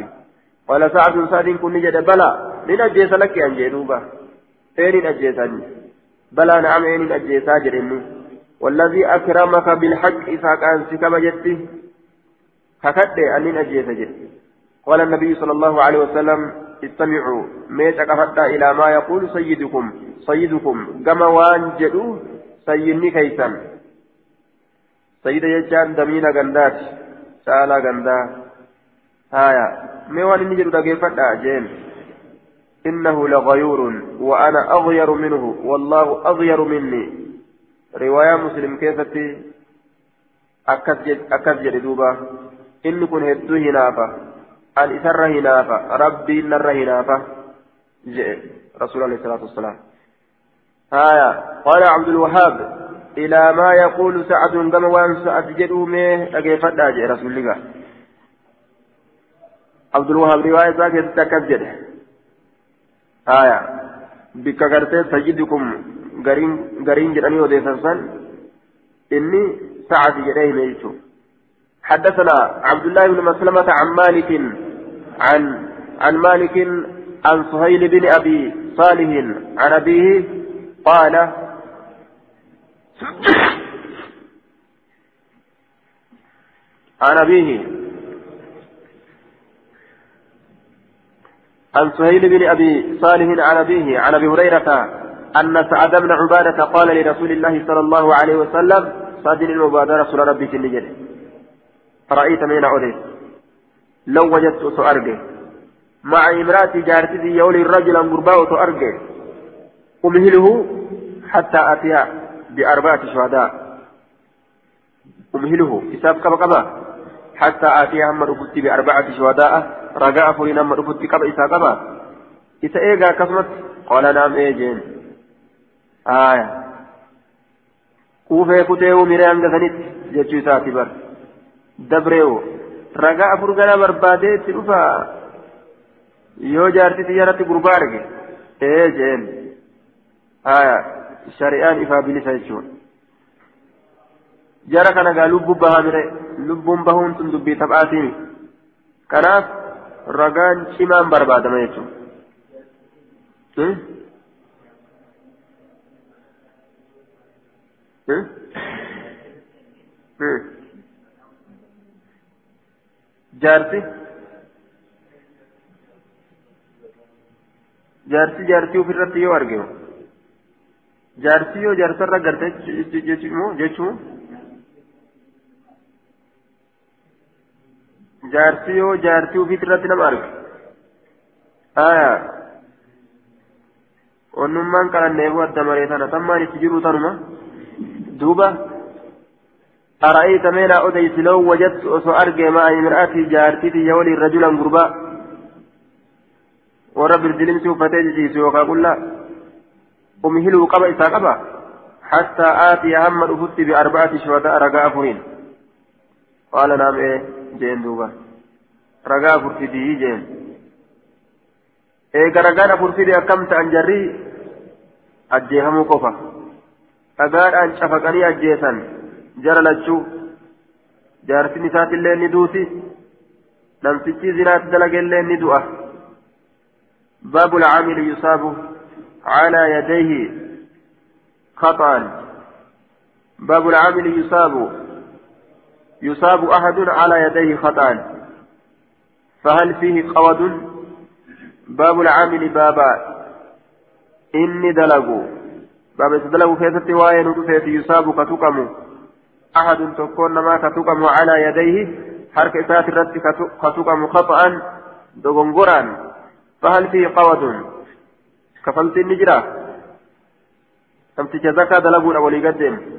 قال سعد سعد كن جد بلى من أجيس لك أن جدوبا eenin ajjeesani balaa na'am eenin ajjeesaa jedhenni والذي أكرمك بالحق إذا كان سكما جتي ككد أنين أجيس جت قال النبي صلى الله عليه وسلم استمعوا ميت أكفتا إلى ما يقول سيدكم سيدكم كما وان سيدني كيسا سيد يجان دمينا غندات سالا غندا هايا ميوان نجد دقيفتا جيم إنه لغيور وأنا أغير منه والله أغير مني رواية مسلم كيفتي أكد جدوبا إن كن هدو هنافة أن إسر هنافة ربي نر هنافة جئ. رسول الله صلى الله عليه وسلم آية. قال عبد الوهاب إلى ما يقول سعد كما وأن سعد جدومه أجيفت رسول الله. عبد الوهاب رواية ذاك تكذب آية. بك غرتي سيدكم غرين غرين جراني وديسان إني سعد جريه ميتو حدثنا عبد الله بن مسلمة عن مالك عن عن مالك عن سهيل بن أبي صالح عن أبيه قال عن أبيه عن سهيل بن أبي صالح عن أبيه عن أبي هريرة أن سعد بن عبادة قال لرسول الله صلى الله عليه وسلم صادر المبادرة رسول ربي كل رأيت من عدي لو وجدت سأرجع مع امرأتي جارتي يولي رجلا قرباء سأرجع أمهله حتى أتيا بأربعة شهداء. أمهله حساب كما كما حتى آتي هم رفضت بأربعة شهداء. رجاء فرين هم رفضت كبا إسا كبا. إسا إيغا كسمت؟ قال نعم إيجين. آية. كوفي كتيو ميران غزنت جتشو ساتي بر. دبريو. رجاء فرغنا بربادي تلفا yoo jaartii xiyyaratti gurbaa arge ee jeen haya shari'aan ifaa bilisa jechuudha jara kana gaa lubbuu bahaa mire lubbuun bahuun tun dubbii taphaatiin kanaaf ragaan cimaan barbaadama jechuudha. Jaarsi jaarsi jaartii ofirratti yoo arginu jaarsi yoo jaarsarra garte jechuun jaartii yoo jaartii ufiit irratti nama arga aya onnummaan qalanneefu adda maree tana tammaan itti jiru tanuma duuba أرأيت من أديس لو وجدت أسو أرجع مع امرأتي جارتي يولي رجلا غربا ورب الدلم سوفتي جيسي وقال لا. أمهلوا قبا إسا حتى آتي هم أفت بأربعة شهداء رقاء فرين قال نعم إيه جين دوبا. رقاء فرتدي جين. إيه رقاء فرتدي أكمت أن جري أجيهم قفا. أقال أن شفقني أجيسا jara lachuu jaartin isaatillee ni duuti namtichi zinaatti dalagellee ni du'a. باب العامل يصاب على يديه خطأ باب العامل يصاب يصاب أحد على يديه خطأ فهل فيه قود باب العامل بابا إني دلقوا باب تدلقوا كيف تواين يصاب كتكموا أحد تكون ما كتقم على يديه حرك إسات الرد كتقم خطأ دغنغرا فهل فيه قوة كفلت النجرة. أم تجزاك دلبون أولي قدم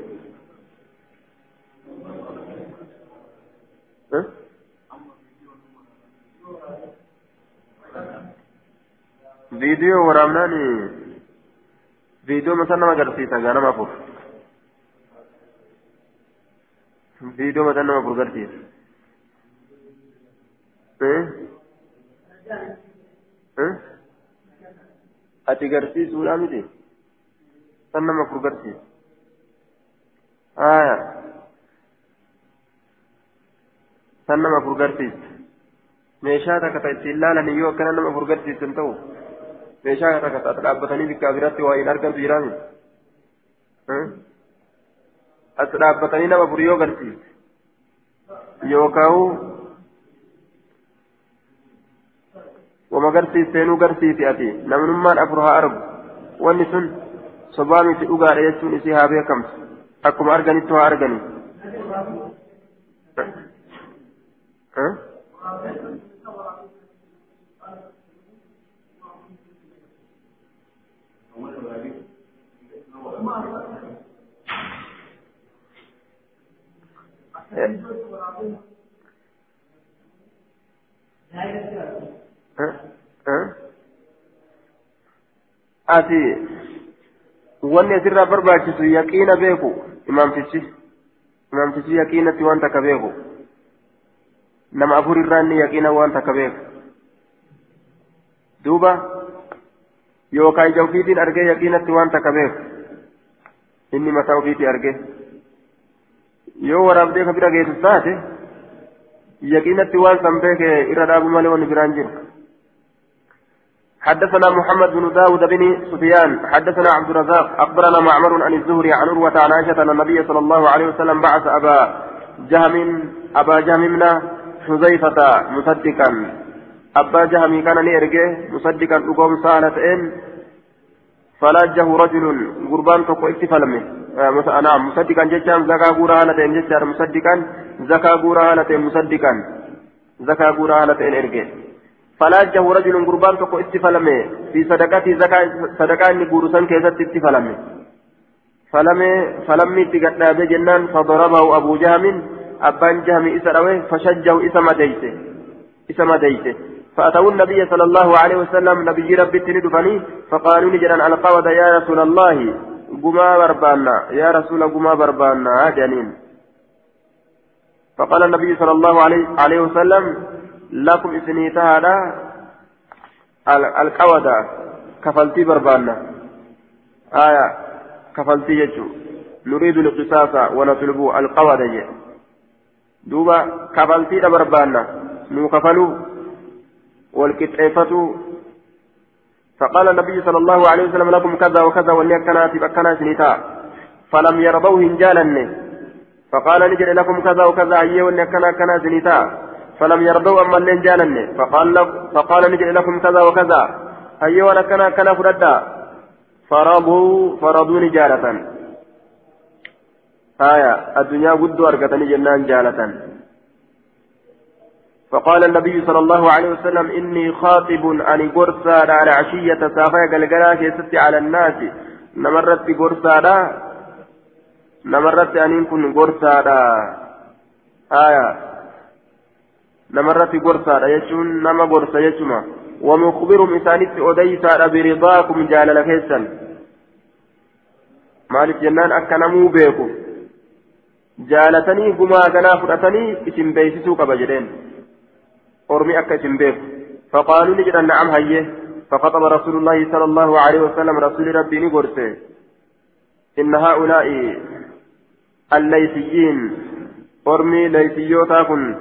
فيديو ورامناني. فيديو مثلا ما قرسيتا غانا ما فوق. Viidiyoo mataa nama gurgarsiisa ati garsiisuudha miti san nama gurgarsiisa haya san nama gurgarsiisa meeshaa takka ta ittiin laalan yoo akkana nama gurgarsiisan ta'u meeshaa takka ta dhaabbatanii bikkaa biratti waa hin argantu jiraami as dhaabbatanii nama fur yoo garsiise yookaan wama garsiisteenuu garsiisi ati namnummaan afur haa argu wanni sun sobaa miti dhugaadha jechuun isii haa beekamtu akkuma arganitti haa arganii. ati wanni asirraa barbaachisu yaqiina beeku imaamtichi imaamtichi yaqiinatti waan takka beeku nama afur irraa inni yaqiina waan takka beeku duuba yookaan ija ofiitiin argee yaqiinatti waan takka beeku inni mataa ofiitii argee yoo waraabdee ka bira geessu taate yaqiinatti waan san beeke irra dhaabu malee wanni biraan jiru حدثنا محمد بن داود بن سفيان حدثنا عبد الرزاق أخبرنا معمر عن الزهري عن عروة عن عائشة أن النبي صلى الله عليه وسلم بعث أبا جهم أبا جهم من حذيفة مصدقا أبا جهم كان نيرجه مصدقا أقوم سالة إن فلاجه رجل قربان تقو اتفلمه نعم مصدقا جتان زكا غورا هالتين جتان مصدقا زكا غورا هالتين مصدقا زكا غورا هالتين ارجع فلاجه رجل قربان تقو اتفلمه في صدقتي زكا صدقا اني غورسان كيست اتفلمه فلم فلم تقدنا بجنان فضربه ابو جهم ابان جهم اسروه فشجه اسم ديته اسم ديته فأتوا النبي صلى الله عليه وسلم نبي ربي تندفني فقالوا نجرا القود يا رسول الله قما بربانا. يا رسول قما بربانا. جنين. فقال النبي صلى الله عليه, عليه وسلم لكم إسنيت هذا القودة كفلتي بربانا. آية. كفلتي يجو. نريد القصاص ونطلب القودة دوبا كفلتي بربانا. نو كفلوا والكتعفة فقال النبي صلى الله عليه وسلم لكم كذا وكذا ولي كانت بكنا سنتا فلم يرضوه انجالا فقال نجد لكم كذا وكذا أيه ولي كنا كنا سنتا فلم يرضوا أما اللي انجالا فقال, فقال نجد لكم كذا وكذا أيه ولا كنا كنا فردا فرضوا فرضوا نجالة. آية الدنيا قد أرقتني جنان جالة. فقال النبي صلى الله عليه وسلم إني خاطب أن قرصا على عشية سافا قلقلا كيست على الناس. نمرت قرصا نمرت أنين كن قرصا آية. نمرت قرصا يجون نما قرصا يجمع. ومخبرهم إسانيت أديسا برضاكم جال لكيسا مالك جنان أكنمو بيكو جالتني قما كنا فرأتني إسم بيسسو قبجرين. أرمي أكا بيكو فقالوا نجد نعم هيه فخطب رسول الله صلى الله عليه وسلم رسول ربي نقرسه إن هؤلاء الليثيين أرمي ليثيوتا كن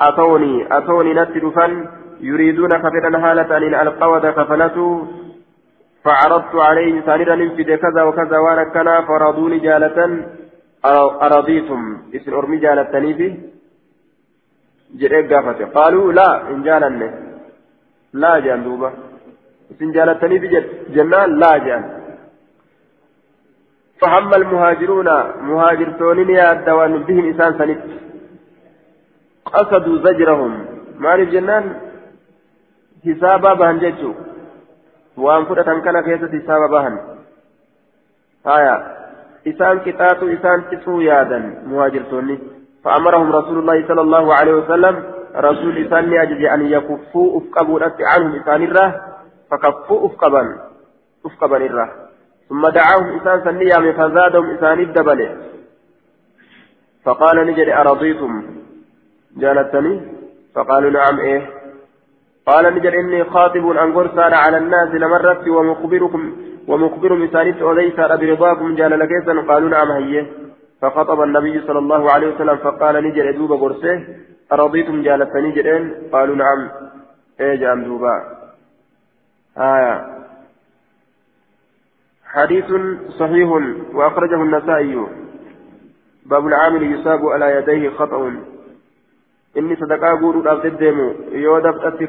أتوني أتوني نتدفن يريدون كفرا حالة أن القود كفلته فعرضت عليه سانيرا ننفذ كذا وكذا وأنا كنا فرضوني جالة. أرضيتم. اسم أرمي جالتني به قافته قالوا لا إن جالني لا جان دوبا اسم جالتني بجنان لا جان فهم المهاجرون مهاجرتون يا الدوان بهم إنسان سنت قصدوا زجرهم ما جنان حسابا بهن جيتشو وان فرطان كان كيسة حسابا بهن آية إسان كتاتو إسان تسو يادا مهاجرتوني فأمرهم رسول الله صلى الله عليه وسلم رسول إسان أجج أن يكفوا أفقبوا عنهم إسان الره فكفوا أفقبا أفقبا الره ثم دعاهم إسان سنيا فزادهم إسان الدبل فقال نجد أرضيتم؟ جالتني فقالوا نعم إيه. قال نجد إني خاطب أن قرصان على الناس لمرت ومخبركم ومخبر مسانيت وليس برضاكم جال لكيسا. قالوا نعم هيه فخطب النبي صلى الله عليه وسلم فقال نجد دوب قرصه أرضيتم جالتني جدين قالوا نعم. إيه جام دوبا؟ آية. حديث صحيح وأخرجه النسائي. باب العامل يصاب على يديه خطأ. inni sadaqaa guutuudhaaf deddeemu yoo dabxatti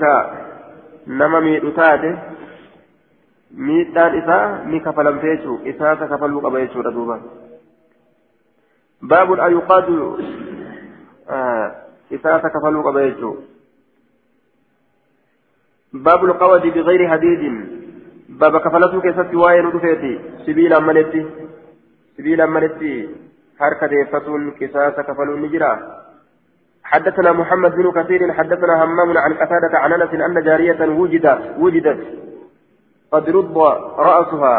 nama miidhu taate miidhaan isaa ni kafalamte jechuudha isaasa kafaluu qaba jechuudha kafaluu qaba jechuudha baabul qawadi biqayri hadiidin baaba kafalatuu keessatti waa'ee nu dhufeeti sibiilaan maletti sibiilaan maletti harka deeffatuun qisaasa kafaluun ni jira. حدثنا محمد بن كثير حدثنا همام عن قتادة عن أنس أن جارية وجدت وجدت قد رد رأسها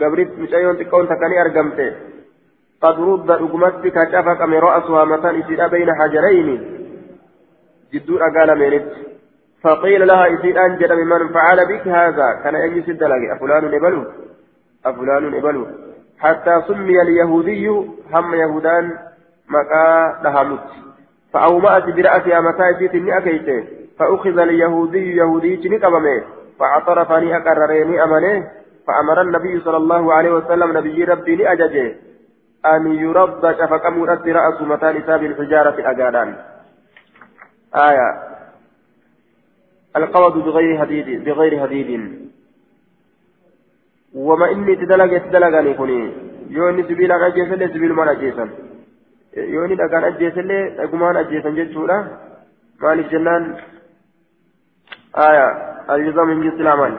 قبرت مشايون تكون تكني أرقمت قد رد رقمتك شافك من رأسها متان إسيرا بين حجرين. جدور أقال مينت فقيل لها إسير أنجد ممن فعل بك هذا. كان يجلس الدلق أفلان نبلو أفلان نبلو حتى سمي اليهودي هم يهودان مكا دهمت فأومأت برأسها متى جيت إني أكيت. فأخذ اليهودي يهودي نقبمه فاعترفني أقررني أمنه فأمر النبي صلى الله عليه وسلم نبي ربي لأججه أن يرد شفق مرد رأس متى نساب الحجارة أقالان آية القوض بغير هديد بغير هديد وما إني تدلق تدلقني كوني يوني سبيل أجيسا سبيل ما أجيسا inni dhagaan ajjeesellee dhagumaan ajjeesan jechuudha maaliif jennaan aya aljazaa min jinsi laamaan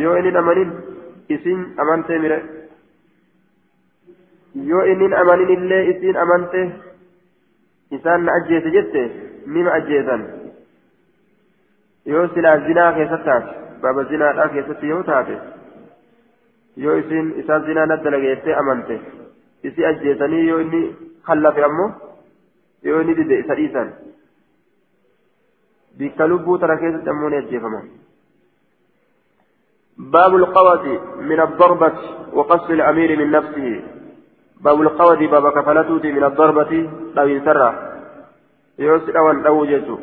yoo inni amanin isin amantee mire. Yoo innin amanin illee isin amante. Isaan na ajjeese jette nima ajjeesan. Yoo silaa zinaa keessatti taate baaba zinaadhaa keessatti yoo taate. Yoo isin isaa zinaa na dalageessee amante. Isi ajjeesanii yoo inni kallafe ammoo yoo inni dide isa dhiisan. Bikka lubbuu tana keessatti ammoo ni ajjeefama. باب القوة من الضربة وقص الأمير من نفسه. باب القوة باب كفلته من الضربة لو ينسرى يوسر وان أوجته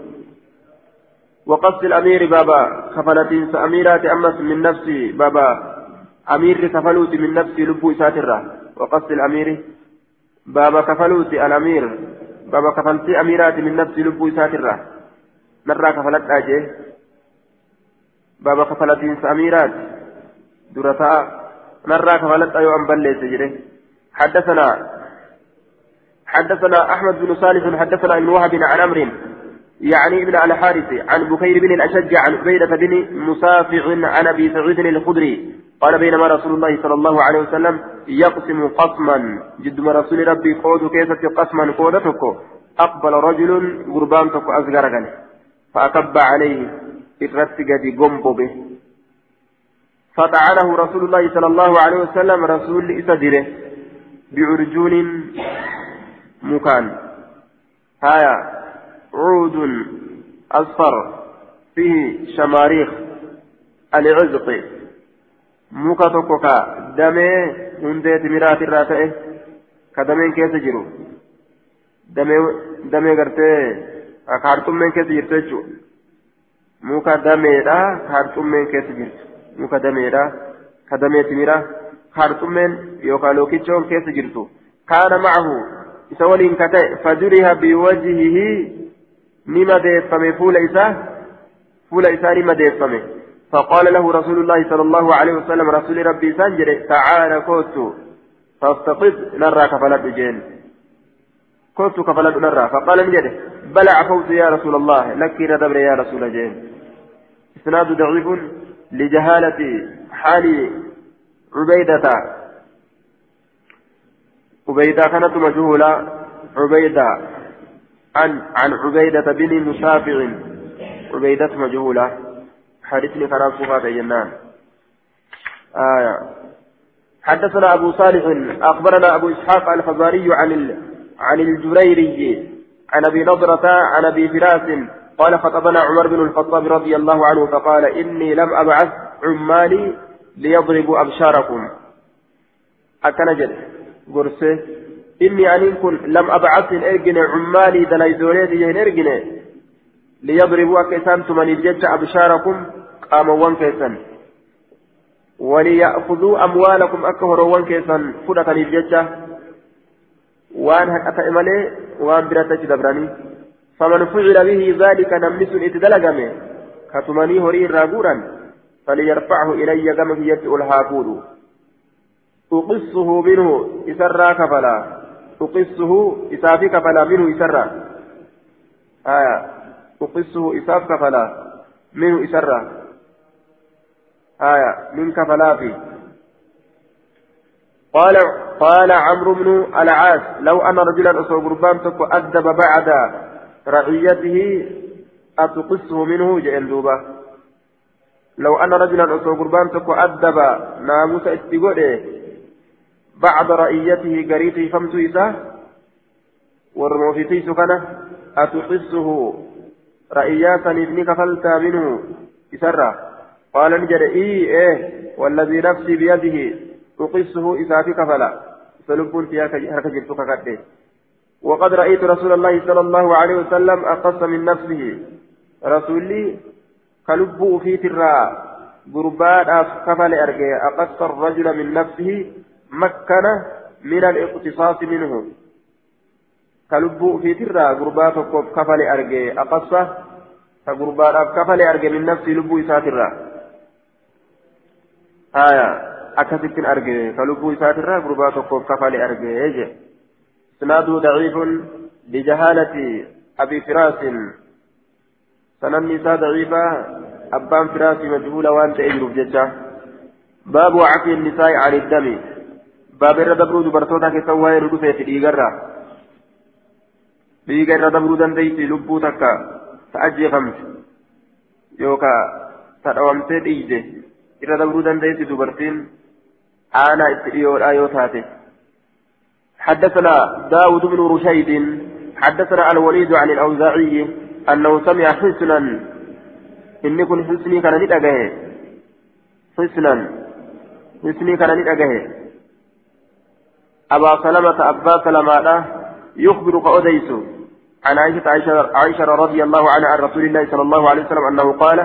وقص الأمير بابا كفلته سأميرات أمس من نفسه. بابا أمير كفلوت من نفسي لبو إساترة وقصد الأمير بابا كفلوت الأمير بابا كفلتي أميرات من نفسي لبو إساترة نرى كفلت أجي. بابا كفلت أميرات درتا نرى كفلت أيو أنبلي سجره حدثنا حدثنا أحمد بن صالح حدثنا ابن وهب عن أمر يعني ابن الحارث عن بكير بن الأشج عن عبيدة بن مسافع عن أبي سعيد الخدري قال بينما رسول الله صلى الله عليه وسلم يقسم قسما جد رسول ربي قود كيسة قسما قودتك أقبل رجل قربان تك أزغرغن فأكب عليه إرتقد قنب به فطعنه رسول الله صلى الله عليه وسلم رسول إسدره بعرجون مكان هايا عود أصفر فيه شماريخ العزق hundee timiraati irraa ta'e ka dameen keessa jiru damee gartee ka harxummeen keessa jirtu jechuudha muka dameedha ka harxummeen keessa jirtu muka dameedha ka damee timiraa ka harxummeen yookaan lookichoon keessa jirtu kaana macahu isa waliin ka ta'e faduriha biwajhihi ni madeeffame fuula isaa fuula isaa ni madeeffame فقال له رسول الله صلى الله عليه وسلم رسول ربي سنجد تعالى كوت فافتقد نرى كفلت جين كوت كفلت نرى فقال نجد بلى عفوت يا رسول الله لك ندبر يا رسول جين اسناد ضعيف لجهالة حال عبيدة. عبيدة كانت مجهولة. عبيدة عن عن عبيدة بن مشافع. عبيدة مجهولة. حديثني كان صفات جنان آية. حدثنا أبو صالح. أخبرنا أبو إسحاق الفزاري عن. عن الجريري. عن أبي نضرة عن أبي فراس. قال خطبنا عمر بن الخطاب رضي الله عنه فقال إني لم أبعث عمالي ليضربوا أبشاركم. أكنجد قرسه. إني أن لم أبعث إرجن عمالي دليزوليتي يهن إرجن ليضربوا أكيسان تمني بجد أبشاركم qaamawwan keessan وليأخذوا أموالكم أكهروان كيسان فدتني ججة وان هكذا إمالي وان براتك دبراني. فمن فعل به ذلك نمس إتدلقمه كتمني هري راغورا فليرفعه إلي كما في يد الهافود أقصه منه إسرى كفلا. أقصه إسافي كفلا منه إسرى. آية. أقصه إساف كفلا منه إسرى. آية. من كفلافي. قال قال عمرو بن العاص لو أن رجلا أصو قربان تكو أدب بعد رعيته أتقصه منه جئندوبة لو أن رجلا أصو قربان تكو أدب ناموس اتقوله بعد رعيته قريته فمت إساه ورموفيتي سكنه أتقصه رعياتا ابنك فلتا منه إسره قال نجد إيه إيه والذي نفسي بيده تقصه إسافي كفلا. فلبون فيها هكذا جبتك كده وقد رأيت رسول الله صلى الله عليه وسلم أقص من نفسه. رسولي كلبه في ترى. قربان كفل أرجع. أقص الرجل من نفسه مكن من الاقتصاص منه. كلبه في ترى. قربان كفل أرجع. أقص فقربان كفل أرجع من نفسه. لبه إساترا آية. أكثت أرجع. فلبو إساترا غربا تقوف كفالي أرجع. يجي إسناده ضعيف لجهالة أبي فراس. سنن نساء ضعيفة أبان فراس مجهولة وأنت أجرب ججة باب عفي النساء عن الدم. باب الردبرو دبرتوتا كسوى يردفة ديغرة. ديغرة دبرو دنديتي لبو تكا. تأجي خمس. يوكا تدومتي ديجي irra dabruu dandeessi dubartiin aanaa itti dhiyoodha yoo taate حدثنا داود بن رشيد حدثنا الوليد عن الأوزاعي أنه سمع حسنا. إن كن حسني كان ندأجه حسنا. حسني كان ندأجه أبا سلمة أبا سلمة يخبر كأوديس عن عائشة عائشة رضي الله عنها عن رسول الله صلى الله عليه وسلم أنه قال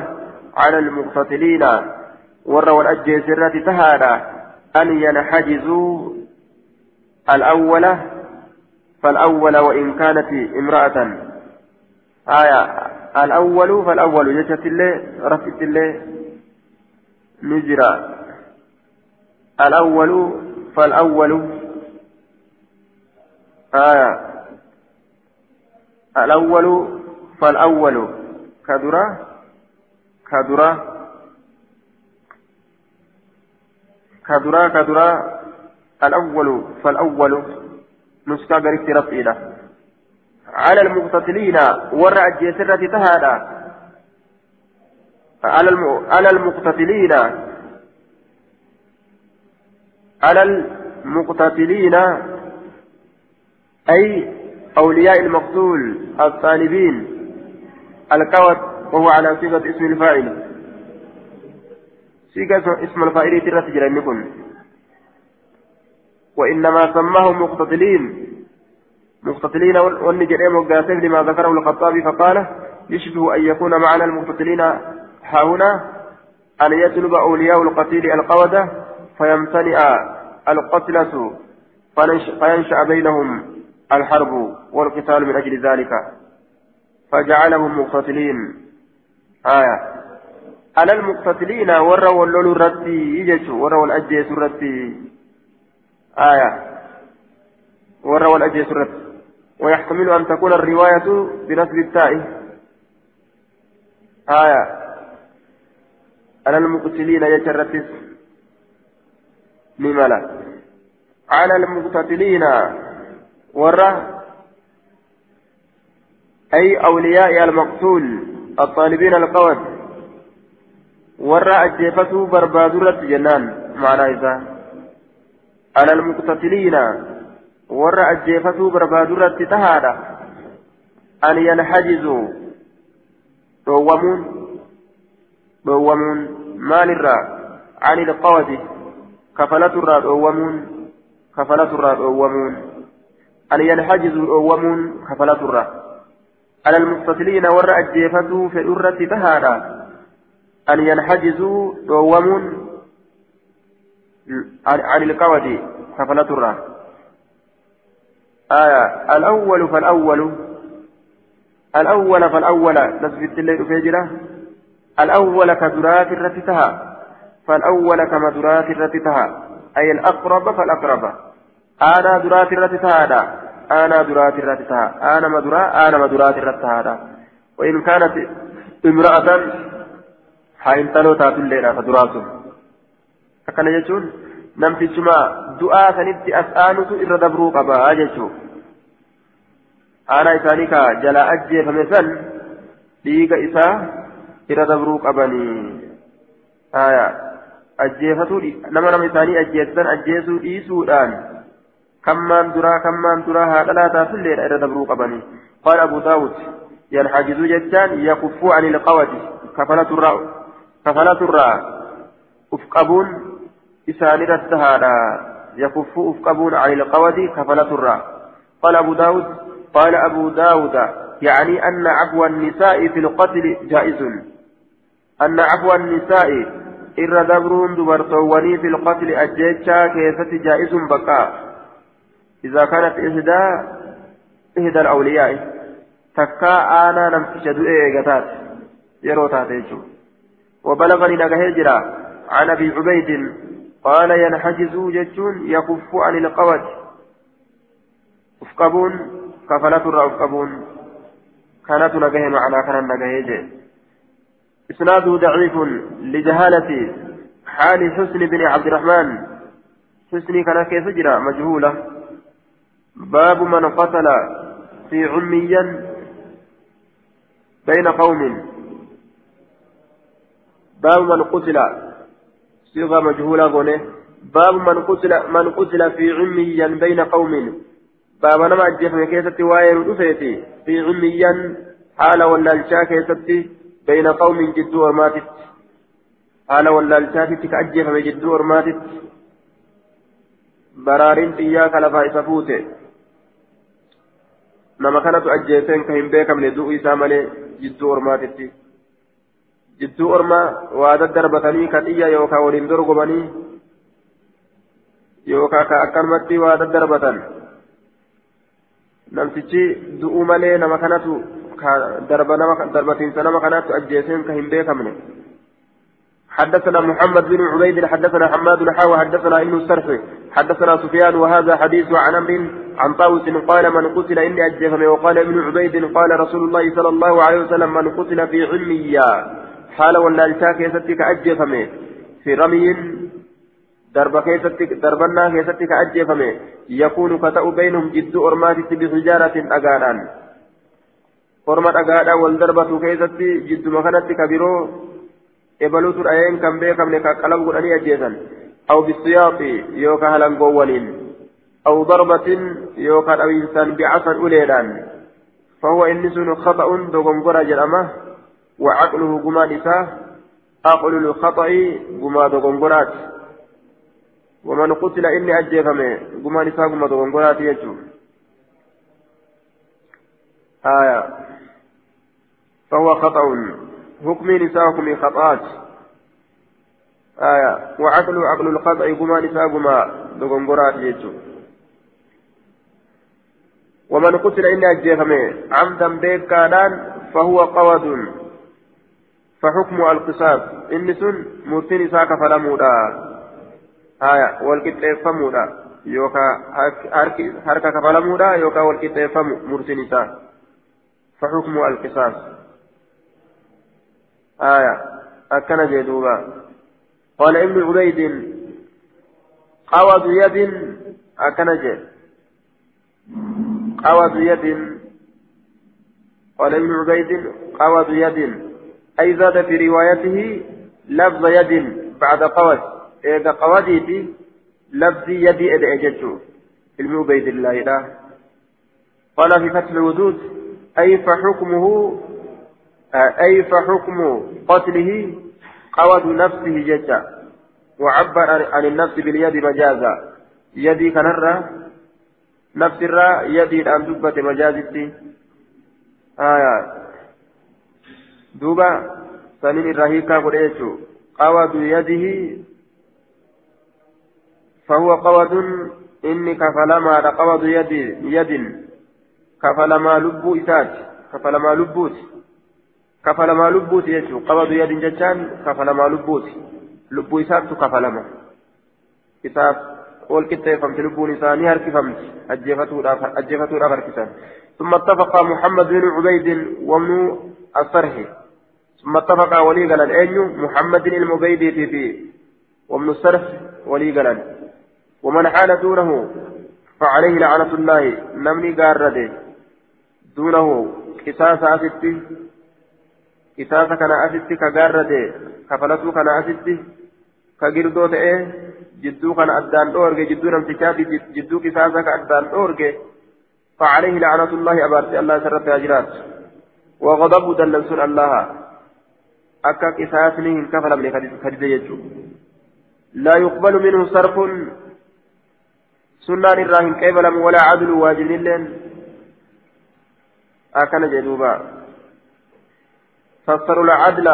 على المقتتلين warra wal ajjeese irratti tahaadha الأول فالأول وإن كانت امرأة. آية الأول فالأول جشت الله رفت الله نجرا الأول فالأول. آية الأول فالأول. كدرة كدرة كدرة كدرة. الأول فالأول نسكا قريب رفيلة على المقتتلين ورع الجسرة تهادا على على المقتتلين. على المقتتلين أي أولياء المقتول الطالبين الكوت وهو على صيغة اسم الفاعل. صيغة اسم الفاعل ترى تجرى وإنما سماهم مقتتلين. مقتتلين والنجرين وقاسم لما ذكره الخطابي فقال يشبه أن يكون معنا المقتتلين ها هنا أن يطلب أولياء القتيل القودة فيمتنع القتلة فينشأ بينهم الحرب والقتال من أجل ذلك. فجعلهم مقتتلين. آية. على المقتتلين وروا واللول الرتي يجتوا وروا الأجيس الرتي آية. وروا الأجيس الرتي ويحتمل أن تكون الرواية بنسب التاء. آية. على المقتلين يجرتس نملا على المقتتلين ورة أي أولياء المقتول. الطالبين القود ورة أجيفته بربادرة جنان. معنى إذا؟ على المقتتلين. ورة أجيفته بربادرة تهادا أن ينحجزوا. دومون دومون مال الرا. عن القود كفلة الرا دومون كفلة الرا دومون أن ينحجزوا الأومون كفلة الرا. على المستطيلين ورا أجيفته في الأرة تهادا أن ينحجزوا الأومون عن القود كفلة الرا آية الأول فالأول الأول فالأول نسبت الليل فيجرة الأول كدرات الرتتها فالأول كما درات الرتتها. أي الأقرب فالأقرب. tahaadha aanaa duraati irratti taha aanama duraa aanama duraati irratti tahaadha وإن كانت امرأة حينتلو تاتلينا فدراسه أكن يجون نمت جمع دعاء سنت أسآنس إر دبرو قبا أججو أنا إسانيكا جلا أجي فمثل ديك إسا إر دبرو قبني آية أجيفتو نما نما إساني أجيتن أجيسو إيسو الآن كمان درا كمان درا هذا لا تفل إلى دبرو قبني قال أبو داود ينحجز جتان يكف عن القوة كفلة الراء كفلة إسان رتهادا يكف أفقبون عن القوة كفلة الراء قال أبو داود قال أبو داود يعني أن عفو النساء في القتل جائز. أن عفو النساء إر دبرون دبرتواني في القتل أجيتشا كيفة جائز بقى إذا كانت إحدى إحدى الأولياء. تكا أنا نمسك دوئي قتات يرو تاتيجو وبلغني نغهجرا عن أبي عبيد قال ينحجز ججون يكف عن القوت. أفقبون كفلة أفقبون. كانت نغه معنا كان نغهج إسناده ضعيف لجهالة حال حسن بن عبد الرحمن. حسني كان كيف جرى؟ مجهولة. باب من قتل في عميا بين قوم. باب من قتل صيغة مجهولة غني باب من قتل من قتل في عميا بين قوم. باب نما أجفن كيستي واير في عميا حال ولا الشا بين قوم جدو وماتت حال ولا الشا كأجفن جدو وماتت برارين إياك لفا إسفوته nama kanatu ajjeeseen ka hin beekamne du'u isaa malee jidduu ormaatitti jidduu ormaa waa daddarbatanii ka xiyya yookaan waliin dorgomanii yookaan ka akkanumatti waa daddarbatan namtichi du'u malee nama kanatu darbatiinsa nama kanatu ajjeeseen ka hin beekamne حدثنا محمد بن عبيد حدثنا حماد حاوى حدثنا ابن السرح حدثنا سفيان وهذا حديث عن أمر عن طاووس قال من قتل اني اجفم وقال ابن عبيد قال رسول الله صلى الله عليه وسلم من قتل في علمية حال ولا الشاك يستك اجفم في رمي درب كيستك دربنا كيستك اجفم يكون كتأ بينهم جد أرمات بحجارة أغانان أرمات أغانا والدربة كيستي جد مكانت كبيرو ebaluutu dhayeen kan beekamne ka qalab godhanii ajjeesan. Aw bisiyaaxi yookaan halangoowwaniin aw darbatin yookaan dhawiinsaan bicasan uleedhaan. فهو إنس خطأ دغنغرا جرمه وعقله جما نساء عقل الخطأ جما دغنغرات ومن قتل إني أجيفمه جما نساء جما دغنغرات يجو. آية. فهو خطأ. حكمي نساءكم خطأت آية. وعقل عقل الخطأ كما نساءكما دغنغرات يجو. ومن قتل إلا أجيفمه عمدا بيكادان فهو قود فحكم القصاص. إن سن مرتين ساك فلمودا آية والكتفمودا يوكا حركة فلمودا يوكا والكتفم مرتين ساك فحكم القصاص. آية أكن جدوبا. قال إبن عبيد قوض يد أكن جد. قوض يد. قال إبن عبيد قوض يد. أي زاد في روايته لفظ يد بعد قوض إذا قوضيتي لفظ يد إذا أجدته ابن عبيد الله لا. قال في فتح الوجود أي فحكمه أي فحكم قتله؟ قود نفسه ججا. وعبر عن النفس باليد مجازا. يدي كنرة نفس الرا يدي الآن دبة مجازتي. آية دوبا سنين الرهيكا قريتو قود يده فهو قود إني كفلما قود يد يد كفلما لب إسات كفلما لبوت jechuun qabadu yaadin jechaan kafalamaa lubbuuti lubbuu isaattu kafalama isaaf ol qixxeeffamti lubbuun isaa ni harkifamti ajjeefatuudhaaf harkisan ثم اتفق محمد بن عبيد وابن الصرح ثم اتفق ولي قال أين محمد المبيد في وابن الصرح ولي قال ومن حال دونه فعليه لعنة الله. نمني قارده دونه قصاص asitti ka gaarrate kafalatuu kana asitti ka girdoo ta'e jidduu kana addaan dhoorge jidduu namtichaati jidduu qisaasa ka addaan dhoorge فعليه لعنة الله. أبارت الله سرت أجرات وغضب دلسون الله. أكا قساسني كفل من خديجة يجو لا يقبل منه صرف سنان الراهن قبل ولا عدل واجب لين أكن جدوبا فسروا العدل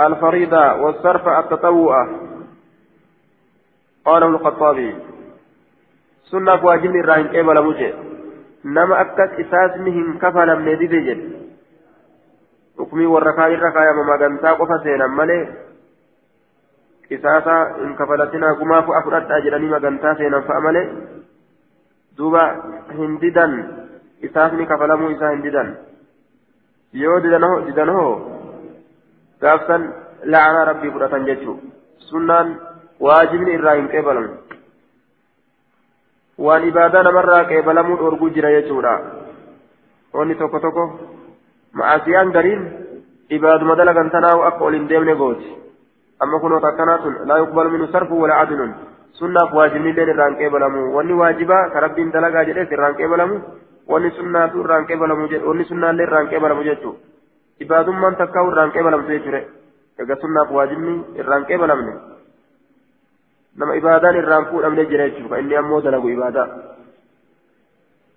الفريضة والصرف التطوع قاله الخطابي سنة واجب الراهن قبل مجد نما أكت إساسمهم كفلا من ديجل حكمي والركاء الركاء مما قنتا قفا سينا مالي إساسا إن كفلتنا قما فأفرد أجرني ما قنتا سينا فأمالي دوبا هنددا إساسني كفلمو إسا هنددا didan hoo gaafsan la'anaa rabbii fudhatan jechuu sunnaan waajibni irraa hin qeebalamu waan ibaadaa namarraa qeebalamuu dhorguu jira jechuudha wanni tokko tokko ma'aasiyaan gariin ibaaduma dalagan tanaahu akka ol hin deemne gooti. Amma kunoo takkanaa sun laa yuqbalu minhu sarfu wala adlun sunnaaf waajibni waajibniilleen irraan qeebalamu. Wanni waajibaa ka rabbiin dalagaa jedhees irraan qeebalamu. Wanni sunnaatu irraan qeebalamu wanni sunnaallee irraan qeebalamu jechuu. Ibaadummaan takkaa irraan qeebalamtu jechuudha egaa sunnaaf waajibni irraan qeebalamne? Nama ibaadaan irraan fuudhamne jira jechuudha. Inni ammoo dalagu ibaadaa.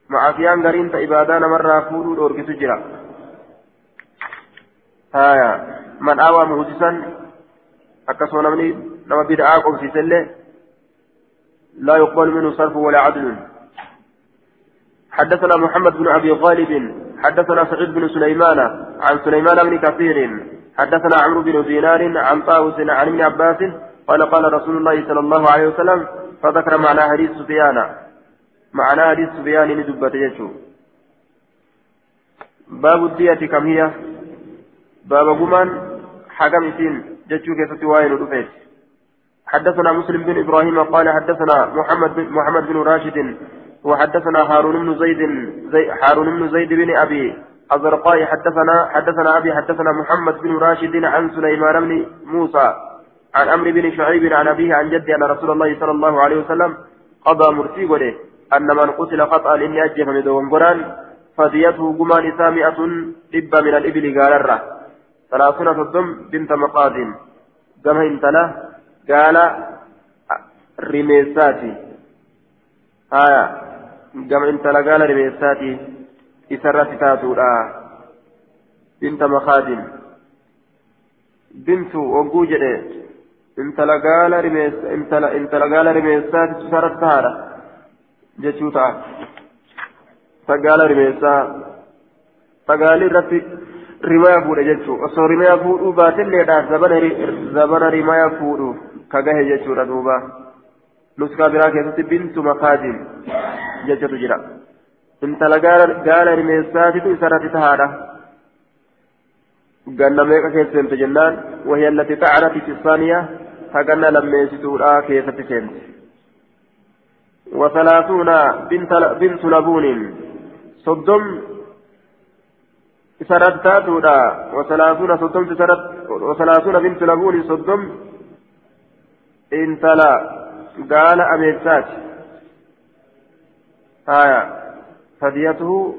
Macaafiyaan gariin ta ibaadaa namarraa fuudhuu dhoorgisu jira. Haya man dhaawaa muhusisan akkasuma namni nama bida'aa qobsiisellee laa yuqbalu minhu sarfu walaa cadlun. حدثنا محمد بن ابي غالب حدثنا سعيد بن سليمان عن سليمان بن كثير حدثنا عمرو بن دينار عن طاووس عن ابن عباس قال قال رسول الله صلى الله عليه وسلم فذكر معنى حديث سفيان معنى حديث سفيان ندبت يجو باب الدية كم هي باب قمان حكم سين جتشو كيف وين رفيت حدثنا مسلم بن إبراهيم قال حدثنا محمد بن محمد بن راشد وحدثنا هارون بن زيد زي هارون بن زيد بن أبي الزرقاء حدثنا حدثنا أبي حدثنا محمد بن راشد عن سليمان بن موسى عن عمرو بن شعيب عن أبيه عن جده أن رسول الله صلى الله عليه وسلم قضى مرسي وله أن من قتل خطا إني اجف من دوم قرآن فديته قمان سامئة دب من الإبل قال الره. ثلاثون صدم بنت مقاد كما انتلا قال رميساتي آية كما انتلا قال رميساتي إسرت تاتورا بنت مخادم بنت وقوجة intala gaala rimeessa intala intala gaala rimeessaati isaarratti tahaadha jechuu ta'a sagaala rimeessaa sagaali irratti rimaya fuudhe jechuu osoo rimaya fuudhuu baatelleedhaaf zabana rimaya fuudhuuf ka gahe jechuudha duuba nuskaa biraa keessatti bintu makaajin jechatu jira intala gaala rimeessaatitu isarratti tahaadha ganna meeqa keesseente jennaan وهي التي طعنت في الثانية فقلنا لما يسدوها كيف تسنت وثلاثون بنت بنت لبون صدم سرت تاتودا وثلاثون صدم سرت وثلاثون بنت لبون صدم انتلا قال أميسات آية فديته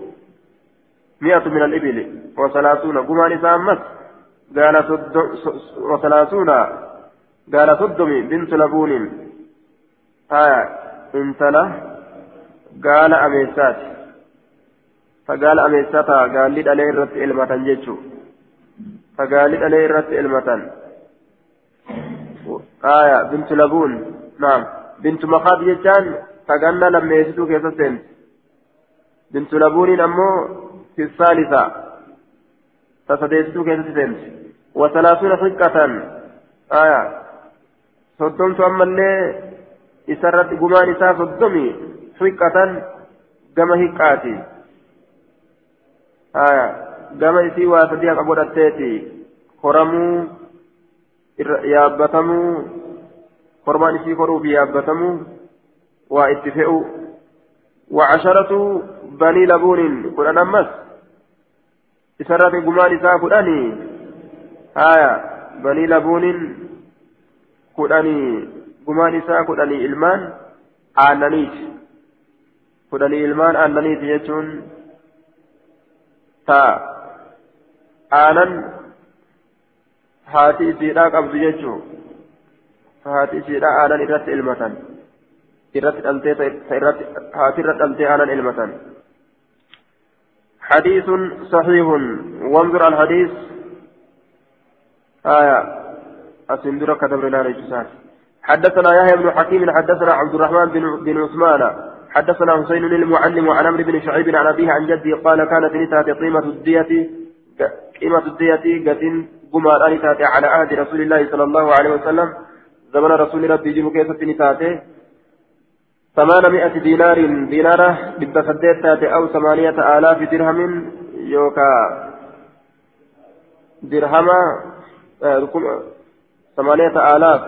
مئة من الإبل وثلاثون قمان سامت قال وثلاثون قال صدمي بنت لبون آية انتلا قال أميسات فقال أميساتا قال لي عليه الرت إلمة جيتشو فقال لي عليه الرت إلمة آية بنت لبون نعم بنت مخاض جيتشان فقالنا لما يسدو كيف سنت بنت لبون أمو في الثالثة فسديسدو كيف سنت وثلاثون حقة آية صدمت أما اللي إسرت قمان آية كما إسي واسديها قبول التيتي خرمو yaabbatamuu kormaan isii koruuf yaabbatamuu waa itti fe'u. وعشرة بني لبون كنا نمس إسرة قمان إساء كداني آية بني لبون كداني قمان إساء كداني إلمان آنانيت كداني إلمان آنانيت يجون تا آنان haati isiidhaa qabdu jechuun haati isiidhaa aanan irratti ilmatan irratti dhaltee irratti haati irra dhaltee aanan ilmatan حديث صحيح وانظر الحديث آية أسندر كتب لنا حدثنا يحيى بن حكيم حدثنا عبد الرحمن بن عثمان حدثنا حسين المعلم عن عمرو بن شعيب عن أبيه عن جده قال كانت نساء قيمة الدية قيمة الدية قد قمار أن تاتي على عهد رسول الله صلى الله عليه وسلم. زمن رسول ربي جيب كيسة نتاتي ثمانمائة دينار دينارة بالبسدات تاتي أو ثمانية آلاف درهم يوكا. درهم ثمانية آلاف.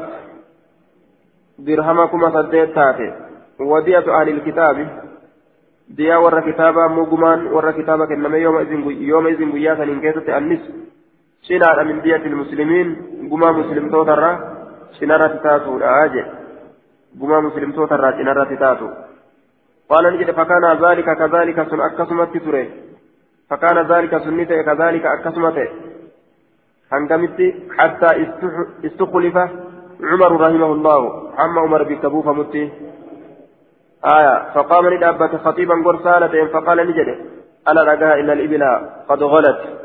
درهم كما سدات تاتي ودية أهل الكتاب. ديا ورا كتابا موغمان ورا كتابا كنما يوم إذن يوم إذن قياسا إن كيسة النصف شناء من بيئة المسلمين قما مسلم توترا شنارة تاتو الآجة قما مسلم توترا شنارة تاتو قال نجد فكان ذلك كذلك سن أكسمت تره فكان ذلك سنته كذلك أكسمت. هنقمت حتى استخلف عمر رحمه الله. عم عمر بكبو فمته آية فقام ندابة خطيبا قرصانة فقال نجد ألا رجاء إلا الإبل قد غلت؟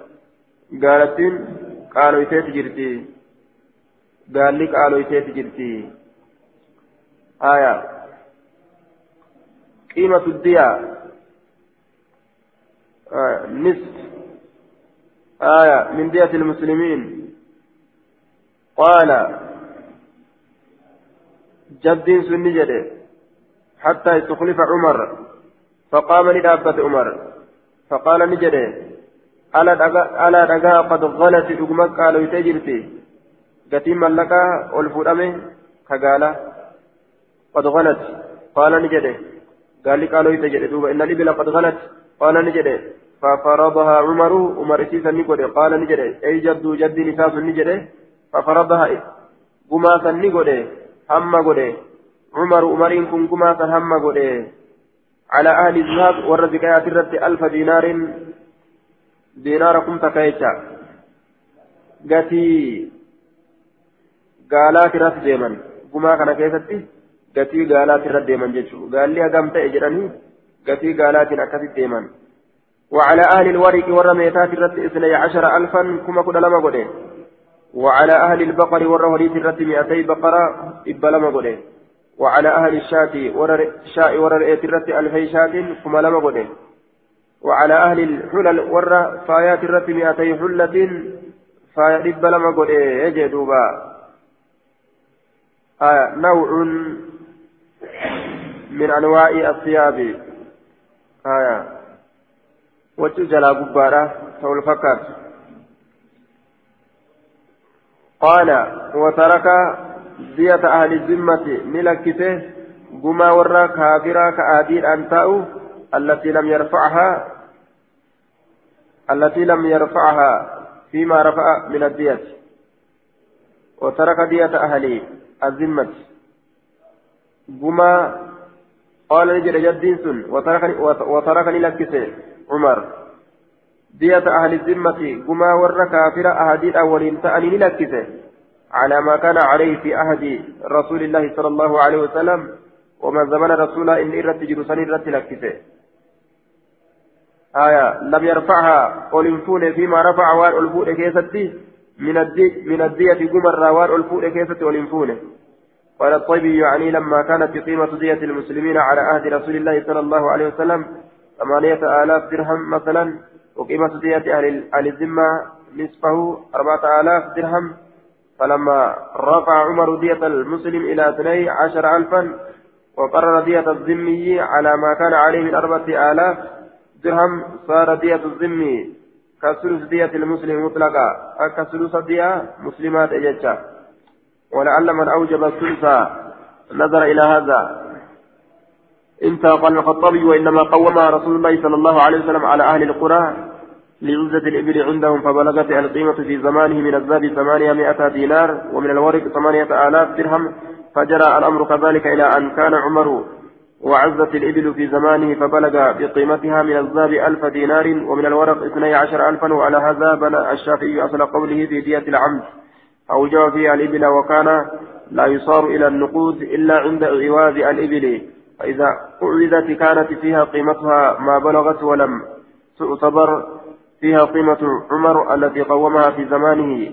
gaalattiin qaaloyteeti jirti gaalli qaaloyteeti jirti aya qiimatu diyaa نصف. آية. من دية المسلمين. قال جد سني حتى استخلف عمر. فقام لدابة عمر. فقال نجده ألا دقا قد غلت دقمك قالوا يتجرتي. قتيم ملكا والفرامي كقالا قد غلت. قال نجده قال لي قالوا يتجري دوبا إن الإبل قد غلت. قال نجده ففرضها عمر. عمر سيسا نقول قال نجده أي جد جد نساس نجده؟ ففرضها قماسا نقول هم قول عمر عمرين كن قماسا هم قول على أهل الذهب والرزقات الرد ألف دينار. دينار كنت كيشا قتي. قالات رد ديما قما كان كيستي. قتي قالات رد ديما جيشو قال لي أقام تأجرني قتي قالات أكثت ديما وعلى أهل الورق والرميتات الرد إثني عشر ألفا كما كنا لما قده وعلى أهل البقر والرهريت الرد مئتي بقرة. إبلما قده وعلى أهل الشاة ورر شاء ورر إيترت ألفي شاة كما قده وعلى أهل الحلل ور فايات الرت مئتي حلة فايا لما قده يجدوبا آه نوع من أنواع الثياب. آية وتجلى قبارة تقول فكر قال وترك دية أهل الذمة نلكته قما ورا كافرا كآدير أن تأو التي لم يرفعها التي لم يرفعها فيما رفع من الدية. وترك دية أهل الذمة. قما قال نجد جدين سن وتركني وتركني لكسه عمر. دية أهل الذمة قما ور كافر أهدي أولين تأني لكسه على ما كان عليه في عهد رسول الله صلى الله عليه وسلم وما زمن رسول إن إرت جلسان إرت لكفه. آية لم يرفعها ol hin fuune فيما رفع waan ol fuune keessatti من الدي من الدية gumaarra waan ol fuune keessatti ol hin fuune قال الطيبي يعني لما كانت قيمة دية المسلمين على عهد رسول الله صلى الله عليه وسلم ثمانية آلاف درهم مثلا وقيمة دية أهل الذمة نصفه أربعة آلاف درهم فلما رفع عمر دية المسلم إلى اثني عشر ألفا وقرر دية الذمي على ما كان عليه من أربعة آلاف درهم صار دية الذمي كثلث دية المسلم مطلقا كثلث دية مسلمات إجتشا ولعل من أوجب الثلث نظر إلى هذا. انتهى قال الخطابي وإنما قومها رسول الله صلى الله عليه وسلم على أهل القرى لعزة الإبل عندهم فبلغت القيمة في زمانه من الذهب ثمانية دينار ومن الورق ثمانية آلاف درهم فجرى الأمر كذلك إلى أن كان عمر وعزت الإبل في زمانه فبلغ بقيمتها من الذهب ألف دينار ومن الورق اثني عشر ألفا وعلى هذا بنى الشافعي أصل قوله في دية العمد. أوجب فيها الإبل وكان لا يصار إلى النقود إلا عند عواد الإبل. فإذا أعوذت كانت فيها قيمتها ما بلغت ولم تعتبر فيها قيمة عمر التي قومها في زمانه.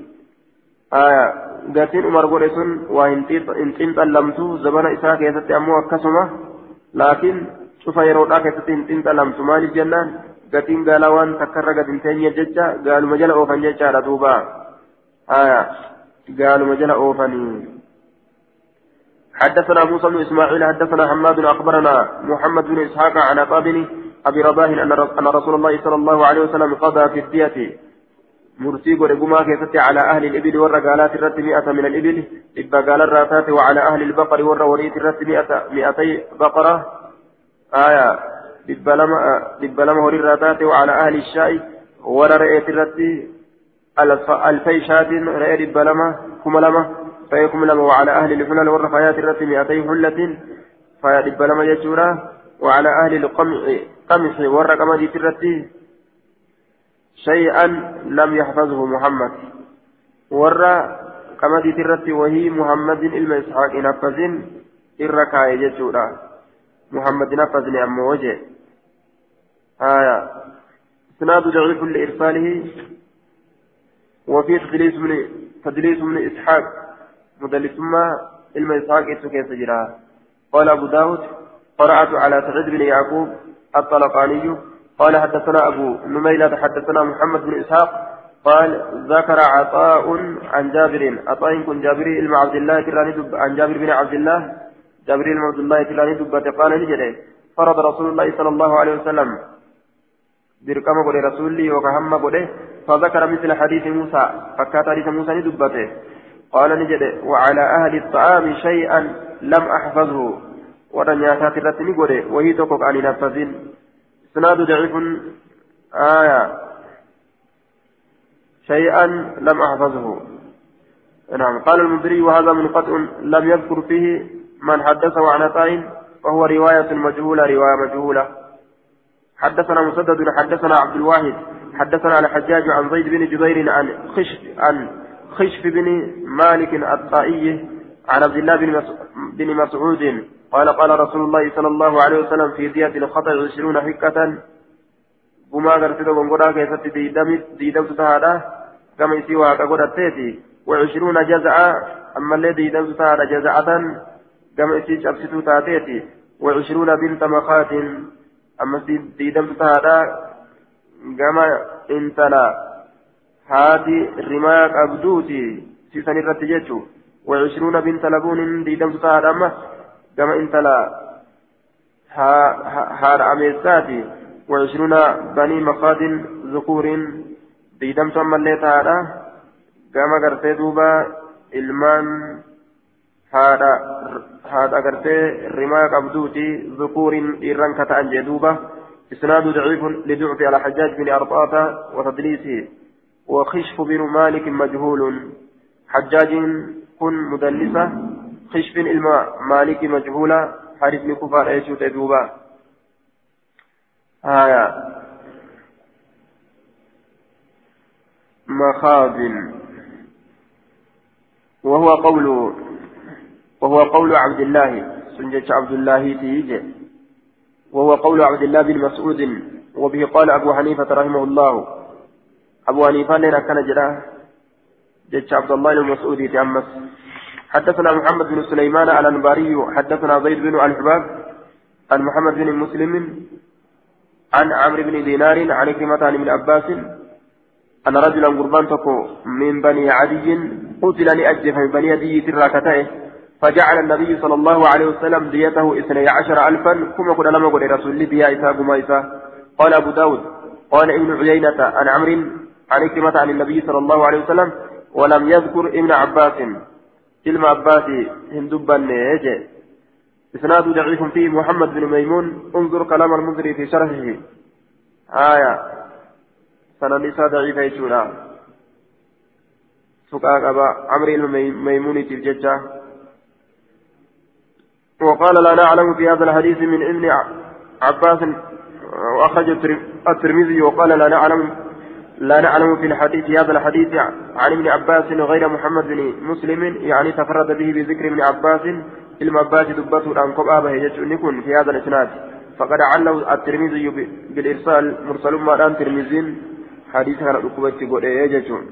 آية قاتين عمر قريسون وإن تنتلمتو زمن إساء كيست أمو أكسمة لكن شوف يرودا كيست تنتلمتو مال الجنان قاتين قال وان تكرر قاتين تانية ججة قالوا مجل أوفن ججة ردوبا آية قالوا مجل أوفن حدثنا موسى بن إسماعيل حدثنا حماد أخبرنا محمد بن إسحاق عن قابل أبي رباه أن رسول الله صلى الله عليه وسلم قضى في الدية. مرسي قرقما كيست على أهل الإبل والرقالات الرد مئة من الإبل. إبا قال الراتات وعلى أهل البقر والروريت الرد مئة مئتي بقرة. آية. بالبلم هوري الراتات وعلى أهل الشاي وررئيت الرد. ألفي شاة رئي بالبلمة كملمة فيكم لما وعلى أهل الحلل والرفايات الرد مئتي حلة. فيا بالبلمة يجورا. وعلى أهل القمع قمح ورقم دي ترتي شيئا لم يحفظه محمد. ورا كما دي ترتي وهي محمد إلما إسحاق نفذ إركا يجتورا محمد نفذ أم وجه. آية. إسناد ضعيف لإرساله. وفي تدليس من تدليس من إسحاق. مدلس ما إلما إسحاق إسحاق قال أبو داود قرأت على سعيد بن يعقوب الطلقاني قال حدثنا أبو نميلة حدثنا محمد بن إسحاق قال ذكر عطاء عن جابر عطاء كن جابر بن عبد الله تراني عن جابر بن عبد الله جابر بن عبد الله تراني دبت قال نجد فرض رسول الله صلى الله عليه وسلم بركما قد رسولي وكهم قد فذكر مثل حديث موسى فكات حديث موسى ندبته قال نجد وعلى أهل الطعام شيئا لم أحفظه. ورنياتات الرتني قد وهي تقوك عن نفذين إسناد ضعيف آية شيئا لم أحفظه نعم قال المنذري وهذا منقطع لم يذكر فيه من حدثه عن عطاء وهو رواية مجهولة رواية مجهولة حدثنا مسدد حدثنا عبد الواحد حدثنا الحجاج عن زيد بن جبير عن خشف عن خشف بن مالك الطائي عن عبد الله بن مسعود قال قال رسول الله صلى الله عليه وسلم في دية الخطأ عشرون حكة. gumaa gartee gongoraa keessatti diidamtu tahaadha gama isii waaqa godhatteeti وعشرون جزعة. أما الذي دمت تهادا جزعة كما إسي شبستو تاتيتي. وعشرون بنت مخات. أما دي دمت تهادا. كما انتلا. هاتي رماك أبدوتي. سيسان الرتجيتو وعشرون بنت لبون دي دمت تهادا. أما كما انتلا. هار أميساتي وعشرون بني مخاد ذكور ديدم ثم اللي تعالى كما قرتي دوبا. ilmaan haadha haadha gartee rimaa qabduuti ذكور ta'an jee duuba إسناد ضعيف لضعف على حجاج بن أرطاة وتدليسه وخشف بن مالك مجهول. حجاج كن مدلسة خشف الماء مالك مجهولة حارث بن كفار ايشو تدوبا. آية. مخاض. وهو قول وهو قول عبد الله سنجة عبد الله تيجي وهو قول عبد الله بن مسعود وبه قال أبو حنيفة رحمه الله. أبو حنيفة لنا كان جراه جج عبد الله بن مسعود تأمس حدثنا محمد بن سليمان الأنباري حدثنا زيد بن الحباب عن محمد بن مسلم عن عمرو بن دينار عن كلمة عن ابن عباس أن رجلا قربان من بني عدي قتل لأجل من بني عدي تراكته فجعل النبي صلى الله عليه وسلم ديته اثني عشر ألفا كما قد لم يقل رسول ديا إساء ما إساء. قال أبو داود قال ابن عيينة عن عمرو عن كلمة عن النبي صلى الله عليه وسلم ولم يذكر ابن عباس. كلمة عباس هندبا نيجي إسناد ضعيف فيه محمد بن ميمون انظر كلام المنذري في شرحه آية سنن إسا ضعيف يسونا سقاق أبا عمرو الميموني تلججة وقال لا نعلم في هذا الحديث من ابن عباس وأخرج الترمذي وقال لا نعلم لا نعلم في الحديث هذا الحديث عن ابن عباس غير محمد بن مسلم يعني تفرد به بذكر ابن عباس kophaa bahe jechuun ni kun fi haadha isnaati faqad callahu at-tirmidhi bil irsaal mursalummaadhaan tirmiziin hadiisa kana dhukkuba itti godhee jechuun